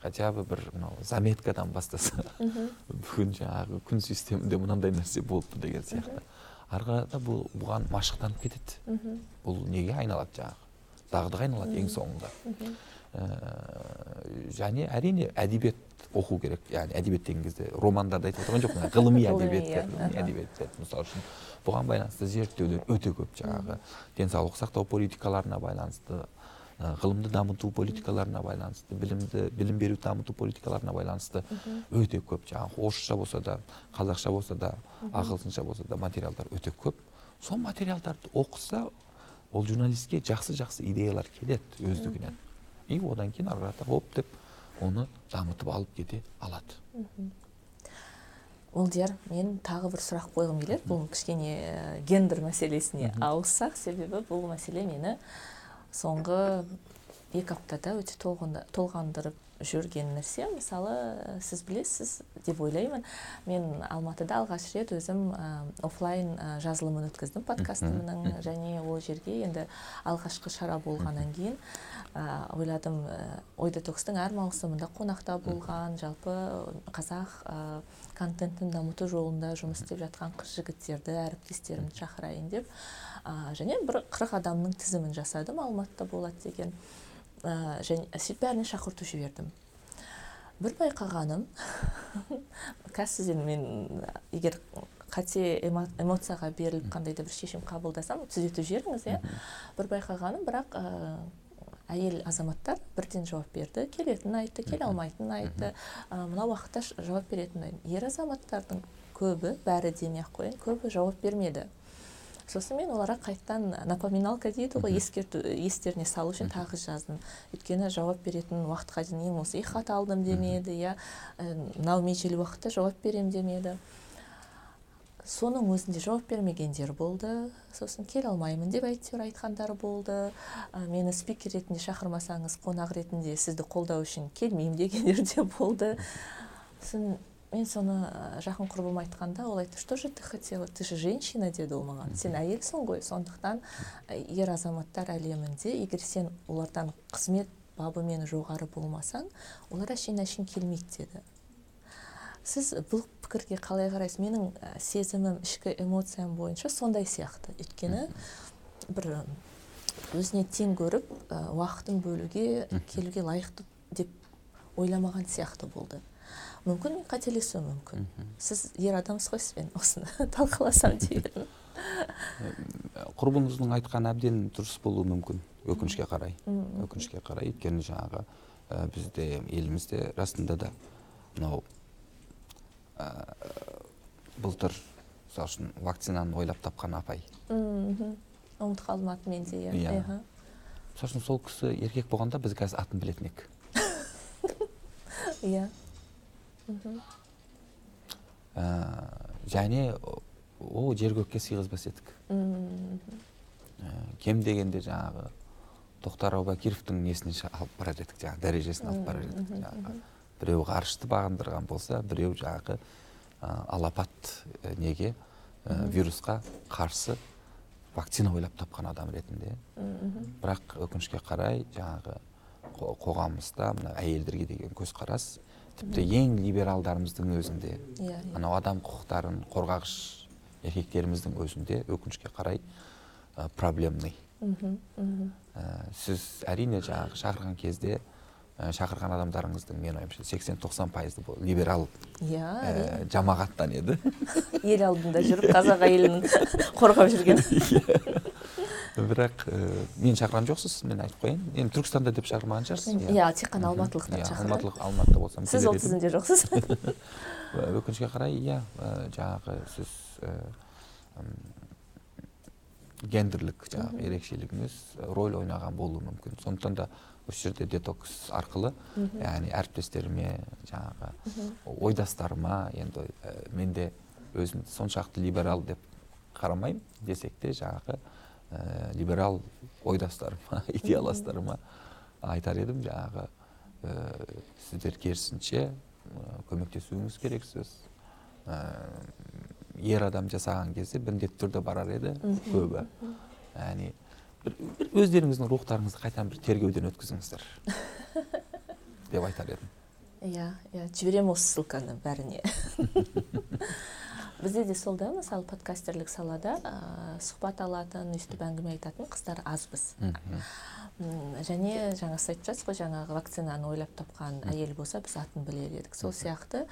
хотя бы бір мынау заметкадан бастаса бүгін жаңағы күн системінде мынандай нәрсе болыпты деген сияқты. Ары қарата бұл бұған машықтанып кетеді. Бұл неге айналады жаңағы? Дағдыға айналады ең соңында. Және әрине әдебиет оқу керек. Яғни әдебиет деген кезде романдарды айтып отырған жоқпын. Ғылыми әдебиет әдебиет мысалы үшін бұған байланысты зерттеулер өте көп жаңағы денсаулық сақтау политикаларына байланысты ғылымды дамыту политикаларына байланысты білімді білім беру дамыту политикаларына байланысты өте көп жаңағы орысша болса да қазақша болса да ағылшынша болса да материалдар өте көп. Сол материалдарды оқыса ол журналистке жақсы жақсы идеялар келеді өздігінен. И одан кейін ары қарата деп оны дамытып алып кете алады. Молдияр мен тағы бір сұрақ қойғым келеді. Бұл кішкене гендер мәселесіне ауыссақ себебі бұл мәселе мені соңғы екі аптада өте толғандырып жүрген нәрсе мысалы сіз білесіз деп ойлаймын. Мен алматыда алғаш рет өзім ә, офлайн ә, жазылымын өткіздім подкастымның және ол жерге енді алғашқы шара болғаннан кейін ә, ойладым ә, ой детокстың әр маусымында қонақта болған жалпы қазақ ә, контентін дамыту жолында жұмыс істеп жатқан қыз жігіттерді әріптестерімді шақырайын деп ә, және бір қырық адамның тізімін жасадым алматыда болады деген. Ә, және сөйтіп бәріне шақырту жібердім. Бір байқағаным қазір мен егер қате эмоцияға беріліп қандай да бір шешім қабылдасам түзетіп жіберіңіз иә? Бір байқағаным бірақ ә, әйел азаматтар бірден жауап берді келетінін айтты келе алмайтынын айтты. Ә, мына уақытта жауап беретінін ер азаматтардың көбі бәрі демей ақ қояйын көбі жауап бермеді. Сосын мен оларға қайтадан напоминалка дейді ғой ескерту естеріне салу үшін тағы жаздым. Өйткені жауап беретін уақытқа дейін ең болмаса хат алдым демеді иә. Мынау межелі уақытта жауап беремін демеді. Соның өзінде жауап бермегендер болды. Сосын келе алмаймын деп әйтеуір айтқандар болды. Ә, мені спикер ретінде шақырмасаңыз қонақ ретінде сізді қолдау үшін келмеймін дегендер де болды. Сосын мен соны жақын құрбым айтқанда ол айтты что же ты хотела? Ты же женщина? деді ол маған. Сен әйелсің ғой сондықтан ер азаматтар әлемінде егер сен олардан қызмет бабымен жоғары болмасаң олар әшейін әшейін келмейді деді. Сіз бұл пікірге қалай қарайсыз? Менің сезімім ішкі эмоциям бойынша сондай сияқты. Өйткені бір өзіне тең көріп уақытын бөлуге келуге лайықты деп ойламаған сияқты болды. Мүмкін мен қателесуім мүмкін сіз ер адамсыз ғой сізбен осыны талқыласам деп едім құрбыңыздың айтқаны әбден дұрыс болуы мүмкін өкінішке қарай. Өкінішке қарай. Өйткені жаңағы ә, бізде елімізде расында да мынау ә, былтыр мысалы үшін вакцинаны ойлап тапқан апай. Ұмытып қалдым атын мен де иә. Мысалы үшін сол кісі еркек болғанда біз қазір атын білетін едік. Иә. Ә, және ол жер көкке сыйғызбас едік ә, кем дегенде жаңағы тоқтар әубәкировтың несіне алып барар едік жаңағы дәрежесін алып барар едік жаңағы біреу ғарышты бағындырған болса біреу жаңағы ә, алапат ә, неге ә, вирусқа қарсы вакцина ойлап тапқан адам ретінде. Бірақ өкінішке қарай жаңағы қоғамымызда мына әйелдерге деген көзқарас тіпті ең либералдарымыздың өзінде иә анау адам құқықтарын қорғағыш еркектеріміздің өзінде өкінішке қарай ә, проблемный. Ә, сіз әрине жаңағы шақырған кезде ә, шақырған адамдарыңыздың менің ойымша сексен тоқсан пайызы либерал иә ә, жамағаттан еді. Ел алдында жүріп қазақ әйелін қорғап жүрген. бірақ ә, мен шақырған жоқсыз мен айтып қояйын. Енді түркістанда деп шақырмаған шығарсыз? Иә. тек қана алматылықтар иә шақырған алматылық алматыда болсам сіз ол тізімде жоқсыз. Өкінішке қарай иә жаңағы сіз гендерлік жаңағы ерекшелігіңіз роль ойнаған болуы мүмкін. Сондықтан да осы жерде детокс арқылы яғни әріптестеріме жаңағы ойдастарыма енді мен де өзім соншалықты либерал деп қарамаймын десек те жаңағы ә, либерал ойдастарыма идеаластарыма айтар едім. Жаңағы ә, сіздер керісінше көмектесуіңіз керексіз ә, ер адам жасаған кезде міндетті түрде барар еді көбі. Яғни бір, бір өздеріңіздің рухтарыңызды қайтадан бір тергеуден өткізіңіздер деп айтар едім. Иә иә жіберемін осы ссылканы бәріне. бізде де сол да мысалы подкастерлік салада ә, сұхбат алатын өйстіп әңгіме айтатын қыздар азбыз. Және жаңа сіз айтып жатсыз ғой жаңағы вакцинаны ойлап тапқан әйел болса біз атын білер едік. Сол сияқты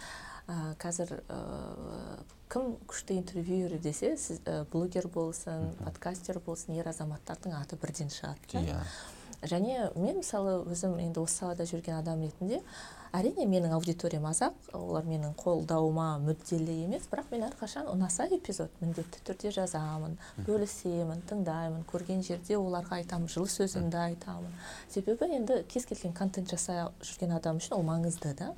ә, қазір ә, кім күшті интервьюер десе сіз ә, блогер болсын подкастер болсын ер азаматтардың аты бірден шығады иә. Және мен мысалы өзім енді осы салада жүрген адам ретінде әрине менің аудиториям аз ақ олар менің қолдауыма мүдделі емес бірақ мен әрқашан ұнаса эпизод міндетті түрде жазамын бөлісемін тыңдаймын көрген жерде оларға айтамын жылы сөзімді айтамын. Себебі енді кез келген контент жасай жүрген адам үшін ол маңызды да.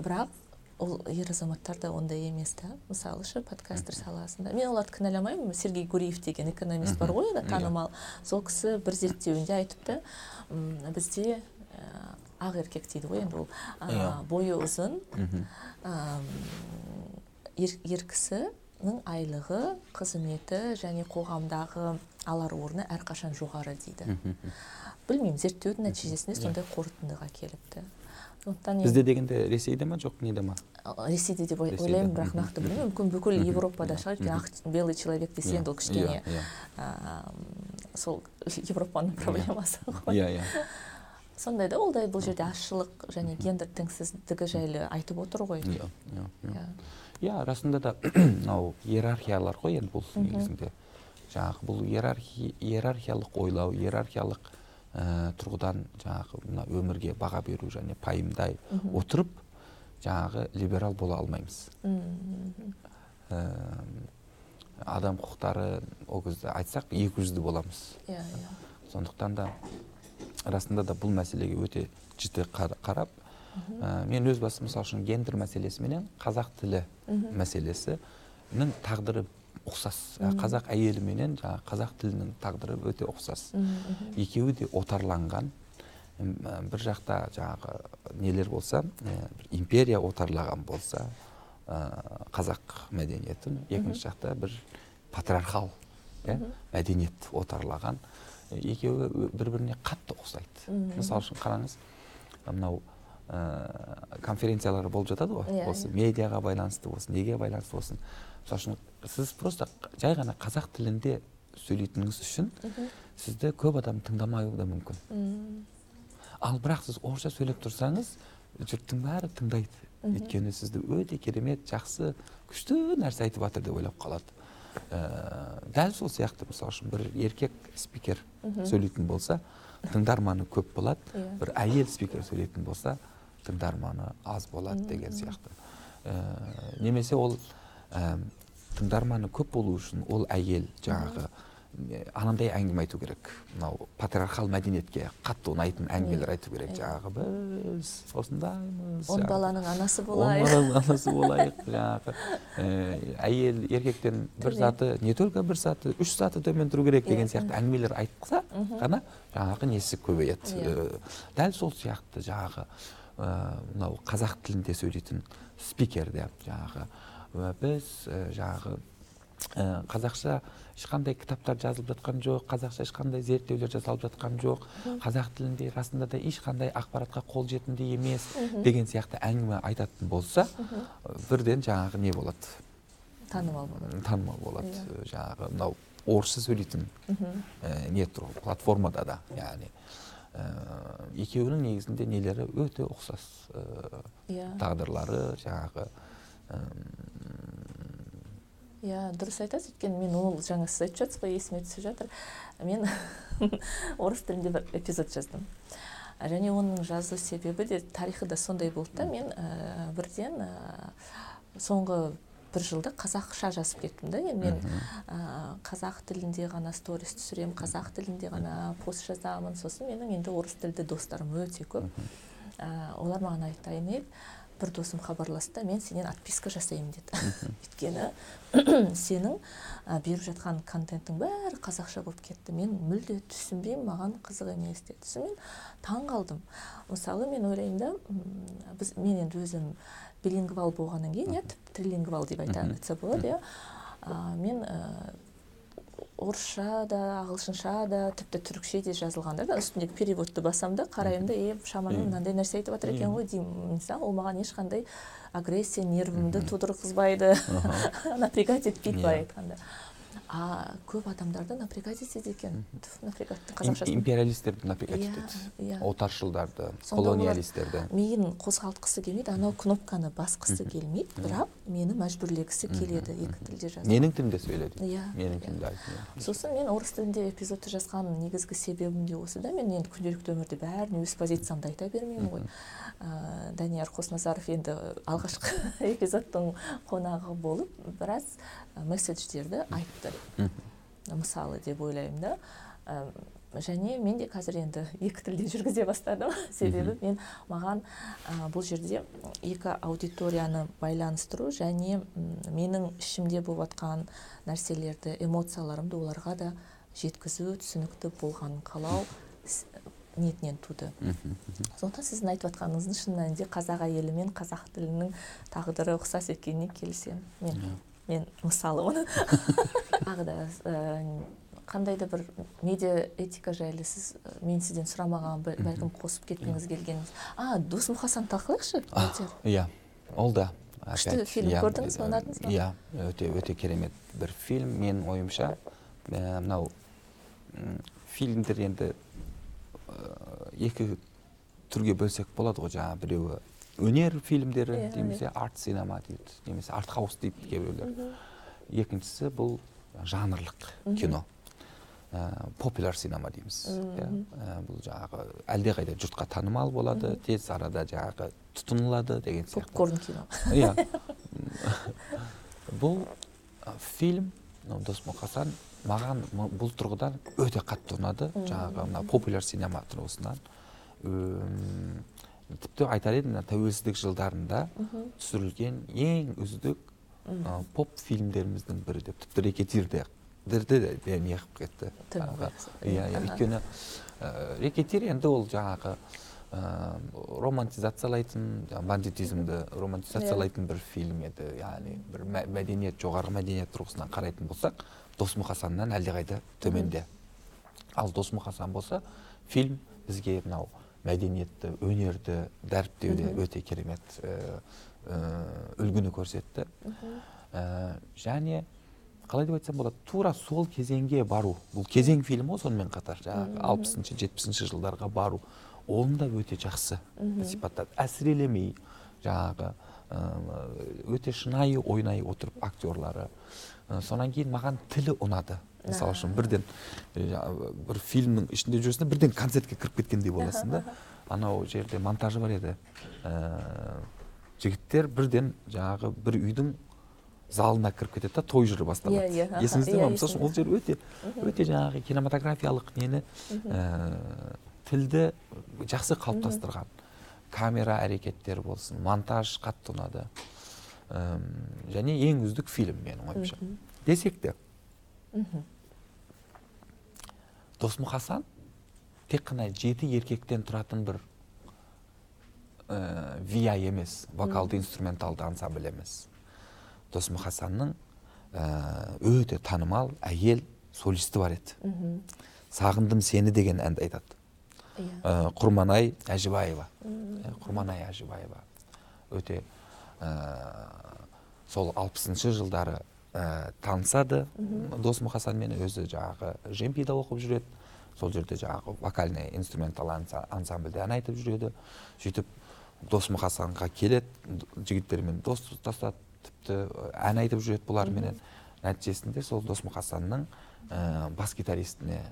Бірақ ол ер азаматтарда ондай емес та. Мысалы ше подкастер саласында. Мен оларды кінәламаймын. Сергей гуриев деген экономист бар ғой танымал. Сол кісі бір зерттеуінде айтыпты бізде ақ еркек дейді ғой енді ол. Бойы ұзын ер кісінің айлығы қызметі және қоғамдағы алар орны әрқашан жоғары дейді. Білмеймін зерттеудің нәтижесінде сондай қорытындыға келіпті. Сондықтан бізде дегенде ресейде ма жоқ неде ма ресейде деп ойлаймын бірақ нақты білмеймін. Мүмкін бүкіл европада шығар өйткені ақ белый человек десе енді ол кішкене сол европаның проблемасы ғой. Иә иә. Сондай да ол да бұл жерде азшылық және гендер теңсіздігі жайлы айтып отыр ғой. Иә иә иә. Расында да мынау иерархиялар ғой енді бұл негізінде. Жаңағы бұл иерархиялық ойлау иерархиялық ә, тұрғыдан жаңағы мына өмірге баға беру және пайымдай отырып жаңағы либерал бола алмаймыз. Ә, адам құқықтары ол кезде айтсақ екі жүзді боламыз. Иә иә. Сондықтан да расында да бұл мәселеге өте жіті қарап ә, мен өз басым мысалы үшін гендер мәселесі менен қазақ тілі мәселесі тілінің тағдыры ұқсас. Ә, қазақ әйелі менен жаңағы қазақ тілінің тағдыры өте ұқсас. Екеуі де отарланған. Бір жақта жаңағы нелер болса империя отарлаған болса қазақ мәдениетін. Екінші жақта бір патриархал иә мәдениет отарлаған. Екеуі бір біріне қатты ұқсайды. Мысалы үшін қараңыз мынау ә, конференциялар болып жатады ғой. Иә, осы медиаға байланысты болсын неге байланысты болсын. Мысалы үшін сіз просто жай ғана қазақ тілінде сөйлейтініңіз үшін сізді көп адам тыңдамауы да мүмкін. Ал бірақ сіз орысша сөйлеп тұрсаңыз жұрттың бәрі тыңдайды. Өйткені сізді өте керемет жақсы күшті нәрсе айтып жатыр деп ойлап қалады. Ә, дәл сол сияқты мысалы үшін бір еркек спикер сөйлейтін болса тыңдарманы көп болады. Иә. бір әйел спикер сөйлейтін болса тыңдарманы аз болады деген сияқты. Ә, немесе ол ә, тыңдарманы көп болу үшін ол әйел жаңағы анандай әңгіме айту керек. Мынау патриархал мәдениетке қатты ұнайтын әңгімелер айту керек. Жаңағы біз осындаймыз он жаңағы баланың анасы он болайық. баланың анасы болайық жаңағы әйел еркектен бір заты не только бір саты үш саты төмен тұру керек деген Иә. сияқты әңгімелер айтса ғана жаңағы несі көбейеді. Иә. Дәл сол сияқты жаңағы мынау қазақ тілінде сөйлейтін спикерде жаңағы ә, біз жаңағы қазақша ешқандай кітаптар жазылып жатқан жоқ қазақша ешқандай зерттеулер жасалып жатқан жоқ қазақ тілінде расында да ешқандай ақпаратқа қол жетімді емес деген сияқты әңгіме айтатын болса бірден жаңағы не болады танымал болады танымал болады жаңағы мынау орысша сөйлейтін не тұр платформада да яғни екеуінің негізінде нелері өте ұқсас тағдырлары жаңағы иә дұрыс айтасыз өйткені мен ол жаңа сіз айтып жатсыз ғой есіме түсіп жатыр. Мен орыс тілінде бір эпизод жаздым. Және оның жазу себебі де тарихы да сондай болды да. Мен ә, бірден ә, соңғы бір жылда қазақша жазып кеттім да. Енді мен ә, қазақ тілінде ғана сторис түсіремін қазақ тілінде ғана пост жазамын. Сосын менің енді орыс тілді достарым өте көп. Ә, олар маған айтайын еді бір досым хабарласты мен сенен отписка жасаймын деді. Өйткені сенің ә, беріп жатқан контенттің бәрі қазақша болып кетті. Мен мүлде түсінбеймін маған қызық емес деді. Сосын мен таң қалдым мысалы мен ойлаймын да біз мен енді өзім билингвал болғаннан кейін иә трилингвал деп айта айтса болады иә мен ә, орысша да ағылшынша да тіпті түрікше де жазылғанда да үстіндегі переводты басамын да қараймын да е шамамен мынандай нәрсе айтып жатыр екен ғой деймін. Мысалы ол маған ешқандай агрессия нервімді тудырғызбайды. Напрягать етпейді былай айтқанда. А көп адамдарды напрягать етеді екен напрягать қазақшасын империалистерді напрягать Иә, етеді иә. отаршылдарды колониалистерді. миын қозғалтқысы келмейді анау кнопканы басқысы келмейді бірақ мені мәжбүрлегісі келеді екі тілде жазу менің тілімде сөйледі. Иә, менің иә. тілімде айт сосын мен орыс тілінде эпизодты жазған негізгі себебім де осы да. Мен енді күнделікті өмірде бәріне өз позициямды айта бермеймін ғой. Ә, данияр қосназаров енді алғашқы эпизодтың қонағы болып біраз месседждерді айтты мысалы деп ойлаймын да. Және мен де қазір енді екі тілде жүргізе бастадым. Себебі мен маған ә, бұл жерде екі аудиторияны байланыстыру және менің ішімде болып жатқан нәрселерді эмоцияларымды оларға да жеткізу түсінікті болғанын қалау ниетінен туды. Сондықтан сіздің айтып жатқаныңыздың шын мәнінде қазақ әйелі мен қазақ тілінің тағдыры ұқсас екеніне келісемін мен. Мен мысалы оны. Тағы да ә, қандай да бір медиа этика жайлы сіз ә, мен сізден сұрамаған бәл- бәлкім қосып кеткіңіз келген а дос мұқасан талқылайықшы иә ол да. Күшті опять, фильм иә, көрдіңіз ба, э, ұнадыңыз ба? иә өте өте керемет бір фильм менің ойымша. Ә, мынау фильмдер енді екі түрге бөлсек болады ғой жаңағы біреуі өнер фильмдері Иә, немесе арт синема дейді немесе артхаус дейді кейбіреулер. екіншісі бұл жанрлық кино. Ә, популяр синема дейміз. Иә Ә, бұл жаңағы әлдеқайда жұртқа танымал болады тез арада жаңағы тұтынылады деген сияқты. Попкорн кино. Иә. Бұл фильм дос мұқасан маған бұл тұрғыдан өте қатты ұнады. Жаңағы мына популяр синема тұрғысынан. Тіпті айтар едім тәуелсіздік жылдарында түсірілген ең үздік поп фильмдеріміздің бірі деп тіпті рекетирде дірді де не қылып кетті. Иә иә өйткені рекетир енді ол жаңағы романтизациялайтын бандитизмді романтизациялайтын бір фильм еді. Яғни бір мә- мәдениет жоғарғы мәдениет тұрғысынан қарайтын болсақ досмұқасаннан әлдеқайда төменде. Ал досмұқасан болса фильм бізге мынау мәдениетті өнерді дәріптеуде өте керемет үлгіні көрсетті. Және қалай деп айтсам болады тура сол кезеңге бару. Бұл кезең фильмі ғой сонымен қатар. Жаңағы алпысыншы жетпісінші жылдарға бару. Оны да өте жақсы сипаттады. Әсірелемей жаңағы өте шынайы ойнай отырып актерлары. Содан кейін маған тілі ұнады. Мысалы үшін бірден бір фильмнің ішінде жүресің де бірден концертке кіріп кеткендей боласың да. Анау жерде монтажы бар еді. Ә, жігіттер бірден жаңағы бір үйдің залына кіріп кетеді да той жыры басталады Иә, иә, есіңізде иә, ма? мысалы үшін ол жер өте өте жаңағы кинематографиялық нені ә, тілді жақсы қалыптастырған. Камера әрекеттері болсын монтаж қатты ұнады. Және ең үздік фильм менің ойымша. Десек те. Досмұқасан тек қана жеті еркектен тұратын бір ә, виа емес вокалды инструменталды ансамбль емес. Досмұқасанның ә, өте танымал әйел солисті бар еді. Сағындым сені деген әнді айтады. Ә, құрманай әжібаева құрманай әжібаева өте ә, сол алпысыншы жылдары ә, танысады. Досмұқасанмен өзі жаңағы жемпида оқып жүреді. Сол жерде жаңағы вокальный инструментал анса- ансамбльде ән айтып жүреді. Сөйтіп досмұқасанға келеді жігіттермен дос тұтасады тіпті ән айтып жүреді бұларменен. Нәтижесінде сол досмұқасанның ә, бас гитаристіне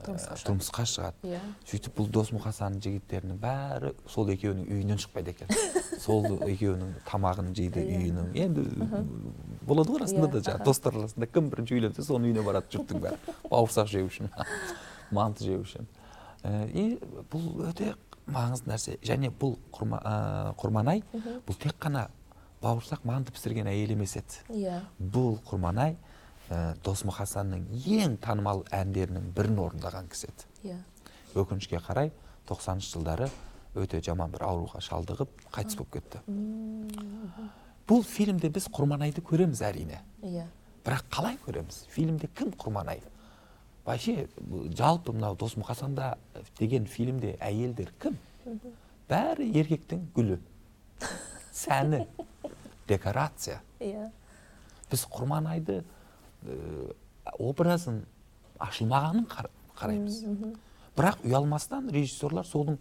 Тұрмысқа шығады. тұрмысқа шығады. Иә. Сөйтіп бұл досмұқасан жігіттерінің бәрі сол екеуінің үйінен шықпайды екен. Сол екеуінің тамағын жейді Иә. үйінің. Енді болады ғой расында да Иә, жаңағы аха. достар арасында кім бірінші үйленсе соның үйіне барады жұрттың бәрі. Бауырсақ жеу үшін манты жеу үшін. Ә, и бұл өте маңызды нәрсе. Және бұл ә, құрманай бұл тек қана бауырсақ манты пісірген әйел емес еді. Иә. Бұл құрманай ә, досмұқасанның ең танымал әндерінің бірін орындаған кісі еді. Иә. Өкінішке қарай 90 жылдары өте жаман бір ауруға шалдығып қайтыс болып кетті. Бұл фильмде біз құрманайды көреміз әрине. Иә. Бірақ қалай көреміз? Фильмде кім құрманай вообще жалпы мынау досмұқасанда деген фильмде әйелдер кім? Бәрі еркектің гүлі. Сәні. Декорация. Иә. Біз құрманайды образын ашылмағанын қар- қараймыз бірақ ұялмастан режиссерлар соның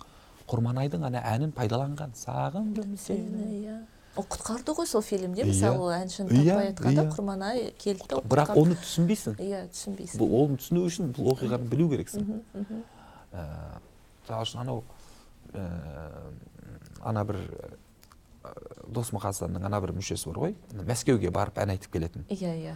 құрманайдың ана әнін пайдаланған сағындым сені иә ол құтқарды ғой сол фильмде Иә. мысалы ол әншіні Иә, таппай айтқанда иә. құрманай келді бірақ оны түсінбейсің иә түсінбейсің бұл оны түсіну үшін бұл оқиғаны білу керексің Ә, мысалы үшін анау ә, ана бір ә, досмұқасанның ана бір мүшесі бар ғой. Мәскеуге барып ән айтып келетін. Иә иә.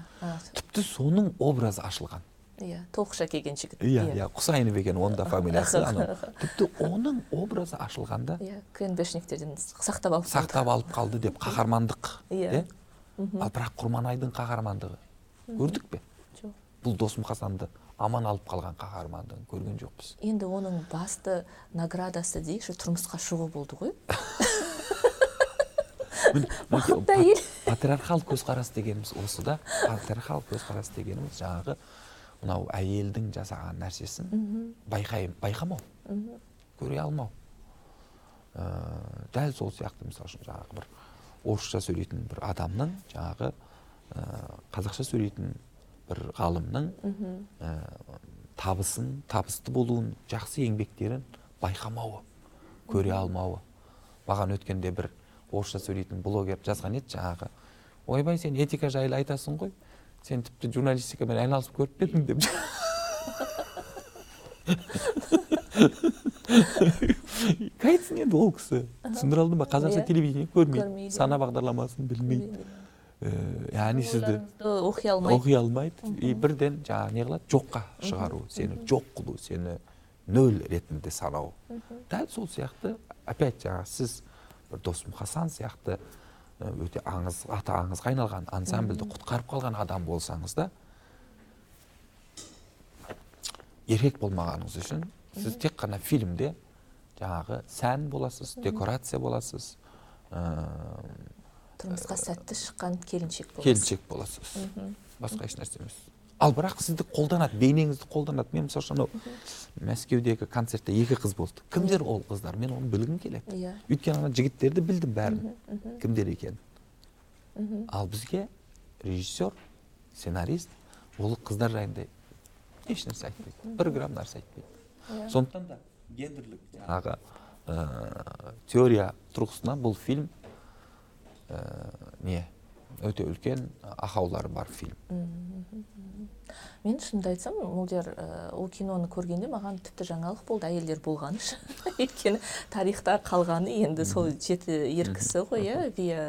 Тіпті соның образы ашылған. Иә тоғышқа келген жігіт. Иә иә. құсайынов екен оның да фамилиясы анау. Тіпті оның образы ашылғанда иә кнбшниктерден сақтап алып сақтап алып қалды деп қаһармандық Иә. иә? Ал бірақ құрманайдың қаһармандығы. Көрдік пе? Жоқ. Бұл досмұқасанды аман алып қалған қаһармандығын көрген жоқпыз. Енді оның басты наградасы дейікші тұрмысқа шығу болды ғой. бақытты әйел патриархал көзқарас дегеніміз осы да. Патриархал көзқарас дегеніміз жаңағы мынау әйелдің жасаған нәрсесін байқай байқамау. Көре алмау. Ә, дәл сол сияқты мысалы үшін жаңағы бір орысша сөйлейтін бір адамның жаңағы ә, қазақша сөйлейтін бір ғалымның ә, табысын табысты болуын жақсы еңбектерін байқамауы көре алмауы. Маған өткенде бір орысша сөйлейтін блогер жазған еді жаңағы. Ойбай сен этика жайлы айтасың ғой. Сен тіпті журналистикамен айналысып көріп пе едің деп. Қайтсын енді ол кісі. Түсіндіре алды ма қазақша Иә. телевидение көрмейді. Сана бағдарламасын білмейді. Э, яғни сізді оқи алмайды. оқи алмайды. И бірден жаңағы не қылады? Жоққа шығару. Сені жоқ қылу сені нөл ретінде санау. Дәл сол сияқты. Опять жаңағы сіз бір досмұқасан сияқты өте аңыз аты аңызға айналған ансамбльді құтқарып қалған адам болсаңыз да еркек болмағаныңыз үшін сіз тек қана фильмде жаңағы сән боласыз декорация боласыз ә, тұрмысқа сәтті шыққан келіншек боласыз. келіншек боласыз. Басқа ешнәрсе емес. Ал бірақ сізді қолданады бейнеңізді қолданады. Мен мысалы үшін анау мәскеудегі концертте екі қыз болды. Кімдер ол қыздар? Мен оны білгім келеді. Иә. Өйткені ана жігіттерді білдім бәрін. Кімдер екенін. Ал бізге режиссер сценарист ол қыздар жайында ешнәрсе айтпайды. Бір грамм нәрсе айтпайды. Иә. сондықтан да гендерлік жаңағы ә, теория тұрғысынан бұл фильм ә, не өте үлкен ақаулары бар фильм. Мен шынымды айтсам молдияр ә, ол киноны көргенде маған тіпті жаңалық болды әйелдер болғаны үшін өйткені тарихта қалғаны енді сол жеті ер кісі ғой иә вия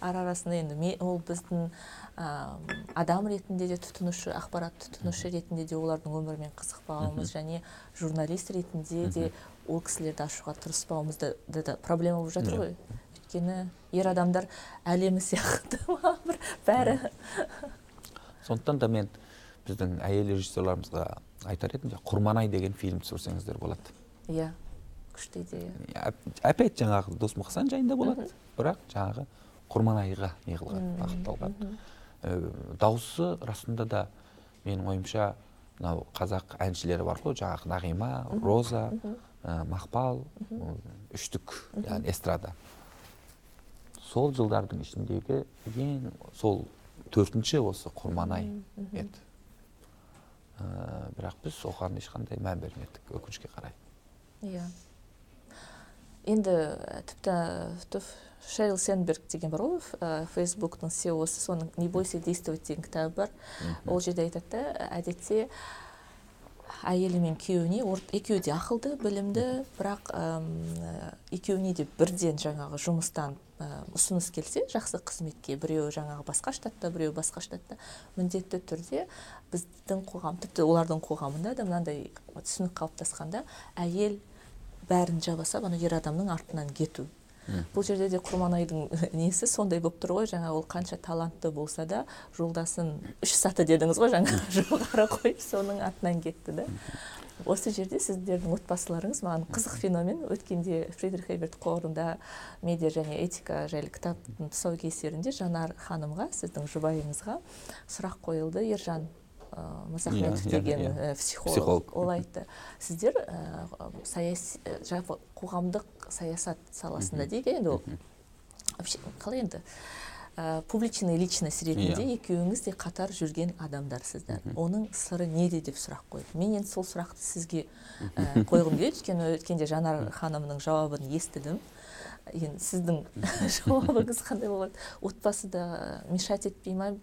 ара арасында енді ол біздің адам ретінде де тұтынушы ақпарат тұтынушы ретінде де олардың өмірімен қызықпауымыз және журналист ретінде де ол кісілерді ашуға тырыспауымыз да, проблема болып жатыр ғой. Өйткені ер адамдар әлемі сияқты бір бәрі. Сондықтан да мен біздің әйел режиссерларымызға айтар едім құрманай деген фильм түсірсеңіздер болады. Иә күшті идея. Опять жаңағы дос мұқасан жайында болады. Бірақ жаңағы құрманайға не қылған бағытталған. Ә, дауысы расында да менің ойымша мынау қазақ әншілері бар ғой жаңағы нағима роза ә, мақпал үштік яғни эстрада. Сол жылдардың ішіндегі ең сол төртінші осы құрманай еді. Ә, бірақ біз оған ешқандай мән бермедік өкінішке қарай. Иә. Енді ә, тіпті түф шерил сенберг деген бар ғой ә, фейсбуктың сеосы соның не бойся действовать деген кітабы бар. Ол жерде айтады да әдетте әйелі мен күйеуіне екеуі де ақылды білімді бірақ ә, екеуіне де бірден жаңағы жұмыстан ұсыныс келсе жақсы қызметке біреуі жаңағы басқа штатта біреуі басқа штатта міндетті түрде біздің қоғам тіпті олардың қоғамында да мынандай түсінік қалыптасқанда әйел бәрін жаба салып ана ер адамның артынан кету. Бұл жерде де құрманайдың несі сондай болып тұр ғой жаңа ол қанша талантты болса да жолдасын үш саты дедіңіз ғой жаңа жоғары қойып соның артынан кетті да осы жерде сіздердің отбасыларыңыз маған қызық феномен өткенде фридрих эберт қорында медиа және этика жайлы кітаптың тұсаукесерінде жанар ханымға сіздің жұбайыңызға сұрақ қойылды ержан ә, мырзахметов Иә, иә, деген иә. ә, психолог. Психолог. ол айтты сіздер ә, саяси ә, жалпы қоғамдық саясат саласында дейді. Енді ол вообще қалай енді? Ә, публичный личность ретінде Иә. екеуіңіз де қатар жүрген адамдарсыздар. Оның сыры неде деп сұрақ қойды мен енді сол сұрақты сізге ә, қойғым келеді. Өйткені өткенде жанар ханымның жауабын естідім. Енді сіздің жауабыңыз қандай болады? Отбасыда мешать етпей ма?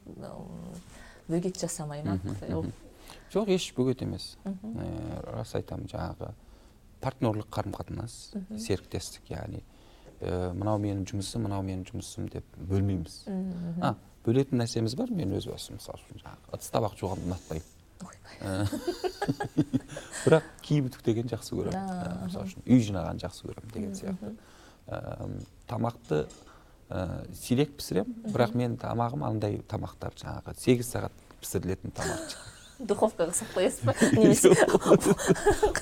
Бөгет жасамай ма? Жоқ еш бөгет емес. Ә, рас айтамын жаңағы партнерлық қарым қатынас серіктестік яғни ә, мынау менің жұмысым мынау менің жұмысым деп бөлмейміз. А бөлетін нәрсеміз бар мен өз басым мысалы үшін жаңағы ыдыс табақ жуғанды ұнатпаймын. Ойбай. Бірақ киім үтіктеген жақсы көремін. Ә, мысалы үшін үй жинаған жақсы көремін деген сияқты. тамақты ә, сирек пісіремін. Бірақ мен тамағым андай тамақтар жаңағы сегіз сағат пісірілетін тамақ духовкаға салып қоясыз ба немесе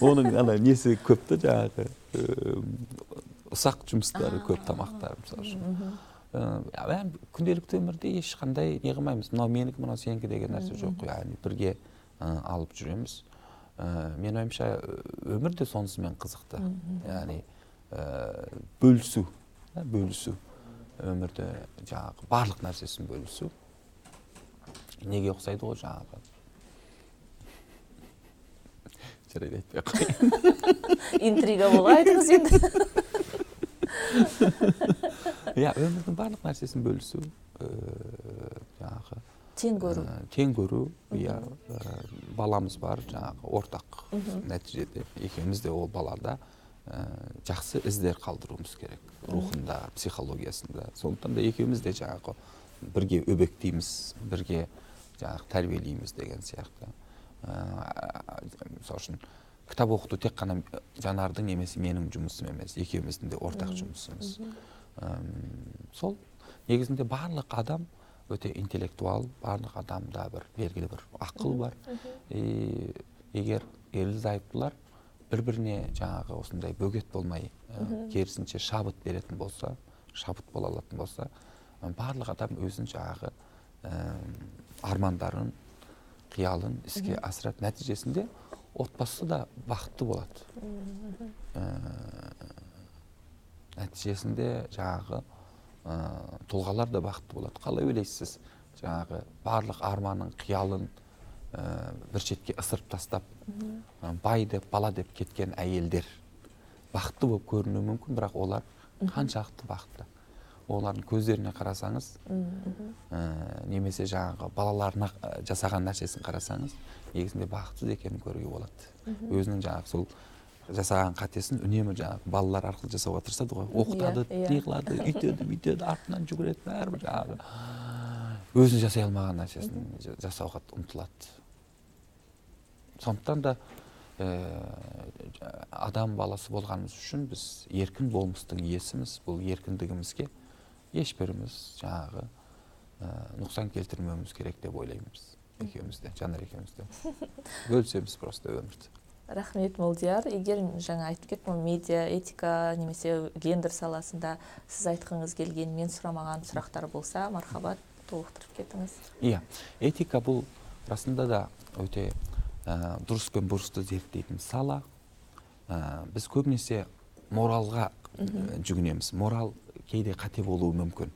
оның ана несі көп та жаңағы ұсақ жұмыстары көп тамақтар мысалы үшін. Мен күнделікті өмірде ешқандай не қылмаймыз мынау менікі мынау сенікі деген нәрсе жоқ яғни бірге алып жүреміз. Менің ойымша өмір де сонысымен қызықты. Яғни бөлісу. Бөлісу. Өмірді жаңағы барлық нәрсесін бөлісу неге ұқсайды ғой жаңағы? Жарайды айтпай ақ қояйын интрига бола айтыңыз енді иә өмірдің барлық нәрсесін бөлісу жаңағы тең көру тең көру иә баламыз бар жаңағы ортақ нәтижеде. Екеуміз де ол балада ә, жақсы іздер қалдыруымыз керек. Рухында психологиясында. Сондықтан да екеуміз де жаңағы бірге өбектейміз бірге жаңағы тәрбиелейміз деген сияқты. Мысалы үшін кітап оқыту тек қана жанардың немесе менің жұмысым емес екеуміздің де ортақ жұмысымыз. Сол негізінде барлық адам өте интеллектуал барлық адамда бір белгілі бір ақыл бар. И егер ерлі зайыптылар бір біріне жаңағы осындай бөгет болмай ә, керісінше шабыт беретін болса шабыт бола алатын болса барлық адам өзін жаңағы ә, армандарын қиялын іске асырады нәтижесінде отбасы да бақытты болады. Ә, нәтижесінде жаңағы ә, тұлғалар да бақытты болады. Қалай ойлайсыз? Жаңағы барлық арманын қиялын ә, бір шетке ысырып тастап ә, бай деп бала деп кеткен әйелдер бақытты болып көрінуі мүмкін бірақ олар қаншалықты бақытты? Олардың көздеріне қарасаңыз ә, немесе жаңағы балаларына жасаған нәрсесін қарасаңыз негізінде бақытсыз екенін көруге болады. Өзінің жаңағы сол жасаған қатесін үнемі жаңағы балалар арқылы жасауға тырысады ғой. Оқытады иә, иә. не қылады өйтеді бүйтеді артынан жүгіреді бәрібір жаңағы өзі жасай алмаған нәрсесін жасауға ұмтылады. Сондықтан да ә, адам баласы болғанымыз үшін біз еркін болмыстың иесіміз бұл еркіндігімізге ешбіріміз жаңағы ә, нұқсан келтірмеуіміз керек деп ойлаймыз екеуміз де жанар екеуміз де бөлісеміз просто өмірді рахмет молдияр егер жаңа айтып кеттім ғой медиа этика немесе гендер саласында сіз айтқыңыз келген мен сұрамаған сұрақтар болса мархабат толықтырып кетіңіз иә этика бұл расында да өте ә, дұрыс пен бұрысты зерттейтін сала. Ә, біз көбінесе моралға жүгінеміз. Морал кейде қате болуы мүмкін.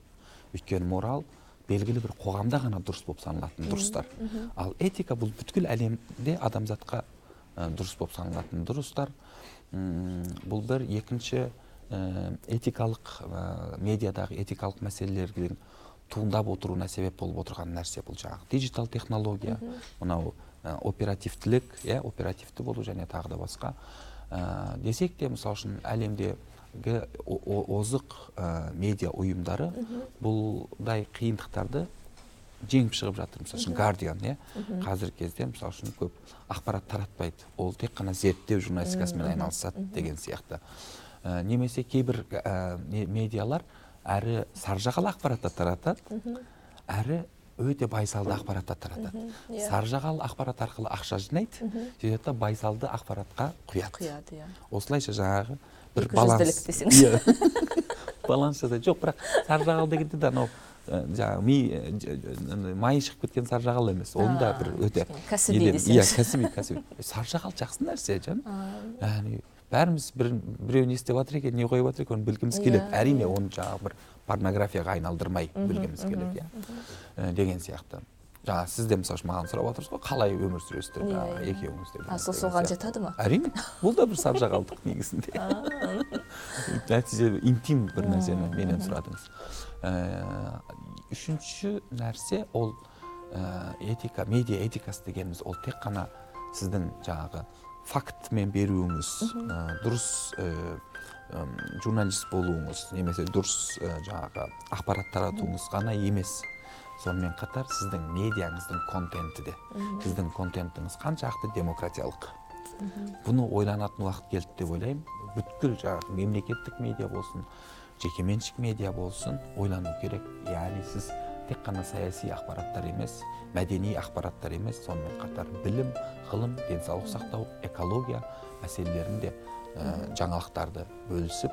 Өйткені морал белгілі бір қоғамда ғана дұрыс болып саналатын дұрыстар. Ал этика бұл бүткіл әлемде адамзатқа дұрыс болып саналатын дұрыстар. Бұл бір екінші ә, этикалық ә, медиадағы этикалық мәселелердің туындап отыруына себеп болып отырған нәрсе бұл жаңағы диджитал технология. Мынау ә, оперативтілік иә оперативті болу және тағы да басқа. Ә, десек те мысалы үшін о- озық ә, медиа ұйымдары бұлдай қиындықтарды жеңіп шығып жатыр. Мысалы үшін гардиан иә? Қазіргі кезде мысалы үшін көп ақпарат таратпайды. Ол тек қана зерттеу журналистикасымен айналысады деген сияқты. Ә, немесе кейбір ә, не- медиалар әрі саржағал ақпарат та таратады әрі өте байсалды ақпарат та таратады иә. саржағал ақпарат арқылы ақша жинайды. Сөйтеді да байсалды ақпаратқа құяды. Құяды иә. Осылайша жаңағы бір баланс. Иә. баланс жасайды жоқ бірақ саржағал дегенде де анау ә, жаңағы ми ж- майы шығып кеткен саржағал емес. Оның да бір өте кәсіби иә кәсіби кәсіби. Саржағал жақсы нәрсе жан. Яғни бәріміз бір біреу не істеп жатыр екен не қойып жатыр екен оны білгіміз Иә, келеді. Әрине иә. оны жаңағы бір порнографияға айналдырмай білгіміз келеді иә. деген сияқты. Жаңа сіз де мысалы үшін маған сұрап отырсыз ғой қалай өмір сүресіздер Иә, жаңағы иә. екеуіңіз де а сол соған жатады ма? әрине бұл да бір саржағалдық негізінде. Нәтиже интим бір нәрсені менен сұрадыңыз. Ә, үшінші нәрсе ол ә, этика медиа этикасы дегеніміз ол тек қана сіздің жаңағы фактімен беруіңіз ә, дұрыс журналист болуыңыз немесе дұрыс жаңағы ақпарат таратуыңыз ғана емес. Сонымен қатар сіздің медиаңыздың контенті де сіздің контентіңіз қаншалықты демократиялық? Бұны ойланатын уақыт келді деп ойлаймын. Бүткіл жаңағы мемлекеттік медиа болсын жекеменшік медиа болсын ойлану керек. Яғни сіз тек қана саяси ақпараттар емес мәдени ақпараттар емес сонымен қатар білім ғылым денсаулық сақтау экология мәселелерінде ә, жаңалықтарды бөлісіп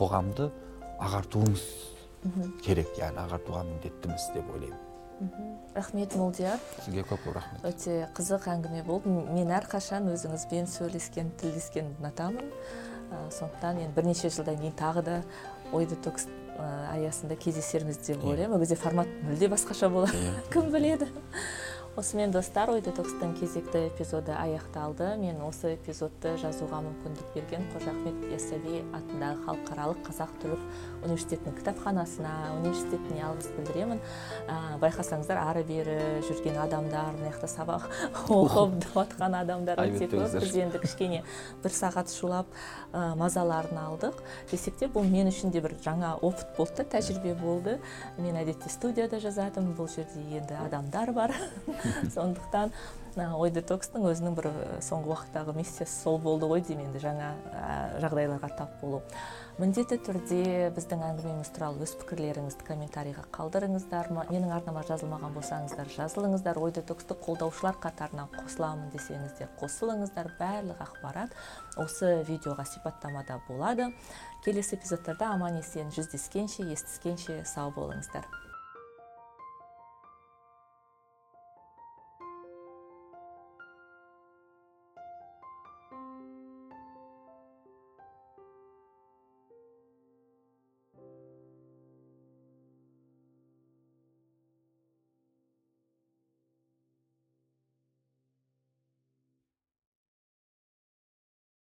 қоғамды ағартуыңыз керек яғни ағартуға міндеттіміз деп ойлаймын. Рахмет молдияр. Сізге көп көп рахмет. Өте қызық әңгіме болды. Мен әрқашан өзіңізбен сөйлескен тілдескенді ұнатамын сондықтан енді бірнеше жылдан кейін тағы да ой детокс аясында кездесерміз деп Иә. ойлаймын. Ол кезде формат мүлде басқаша болар. Иә. кім біледі? Осымен достар ой детокстың кезекті эпизоды аяқталды. Мен осы эпизодты жазуға мүмкіндік берген қожа ахмет яссауи атындағы халықаралық қазақ түрік университетінің кітапханасына университетіне алғыс білдіремін. Ә, байқасаңыздар ары бері жүрген адамдар мына жақта сабақ оқып жатқан адамдар өте көп. Біз енді кішкене бір сағат шулап ә, мазаларын алдық. Десек те бұл мен үшін де бір жаңа опыт болды да тәжірибе болды. Мен әдетте студияда жазатынмын бұл жерде енді адамдар бар. сондықтан ой детокстың өзінің бір соңғы уақыттағы миссиясы сол болды ғой деймін енді жаңа жағдайларға тап болу. Міндетті түрде біздің әңгімеміз туралы өз пікірлеріңізді комментарийға қалдырыңыздар менің арнама жазылмаған болсаңыздар жазылыңыздар. Ой детоксты қолдаушылар қатарына қосыламын десеңіз де қосылыңыздар. Барлық ақпарат осы видеоға сипаттамада болады. Келесі эпизодтарда аман есен жүздескенше естіскенше сау болыңыздар.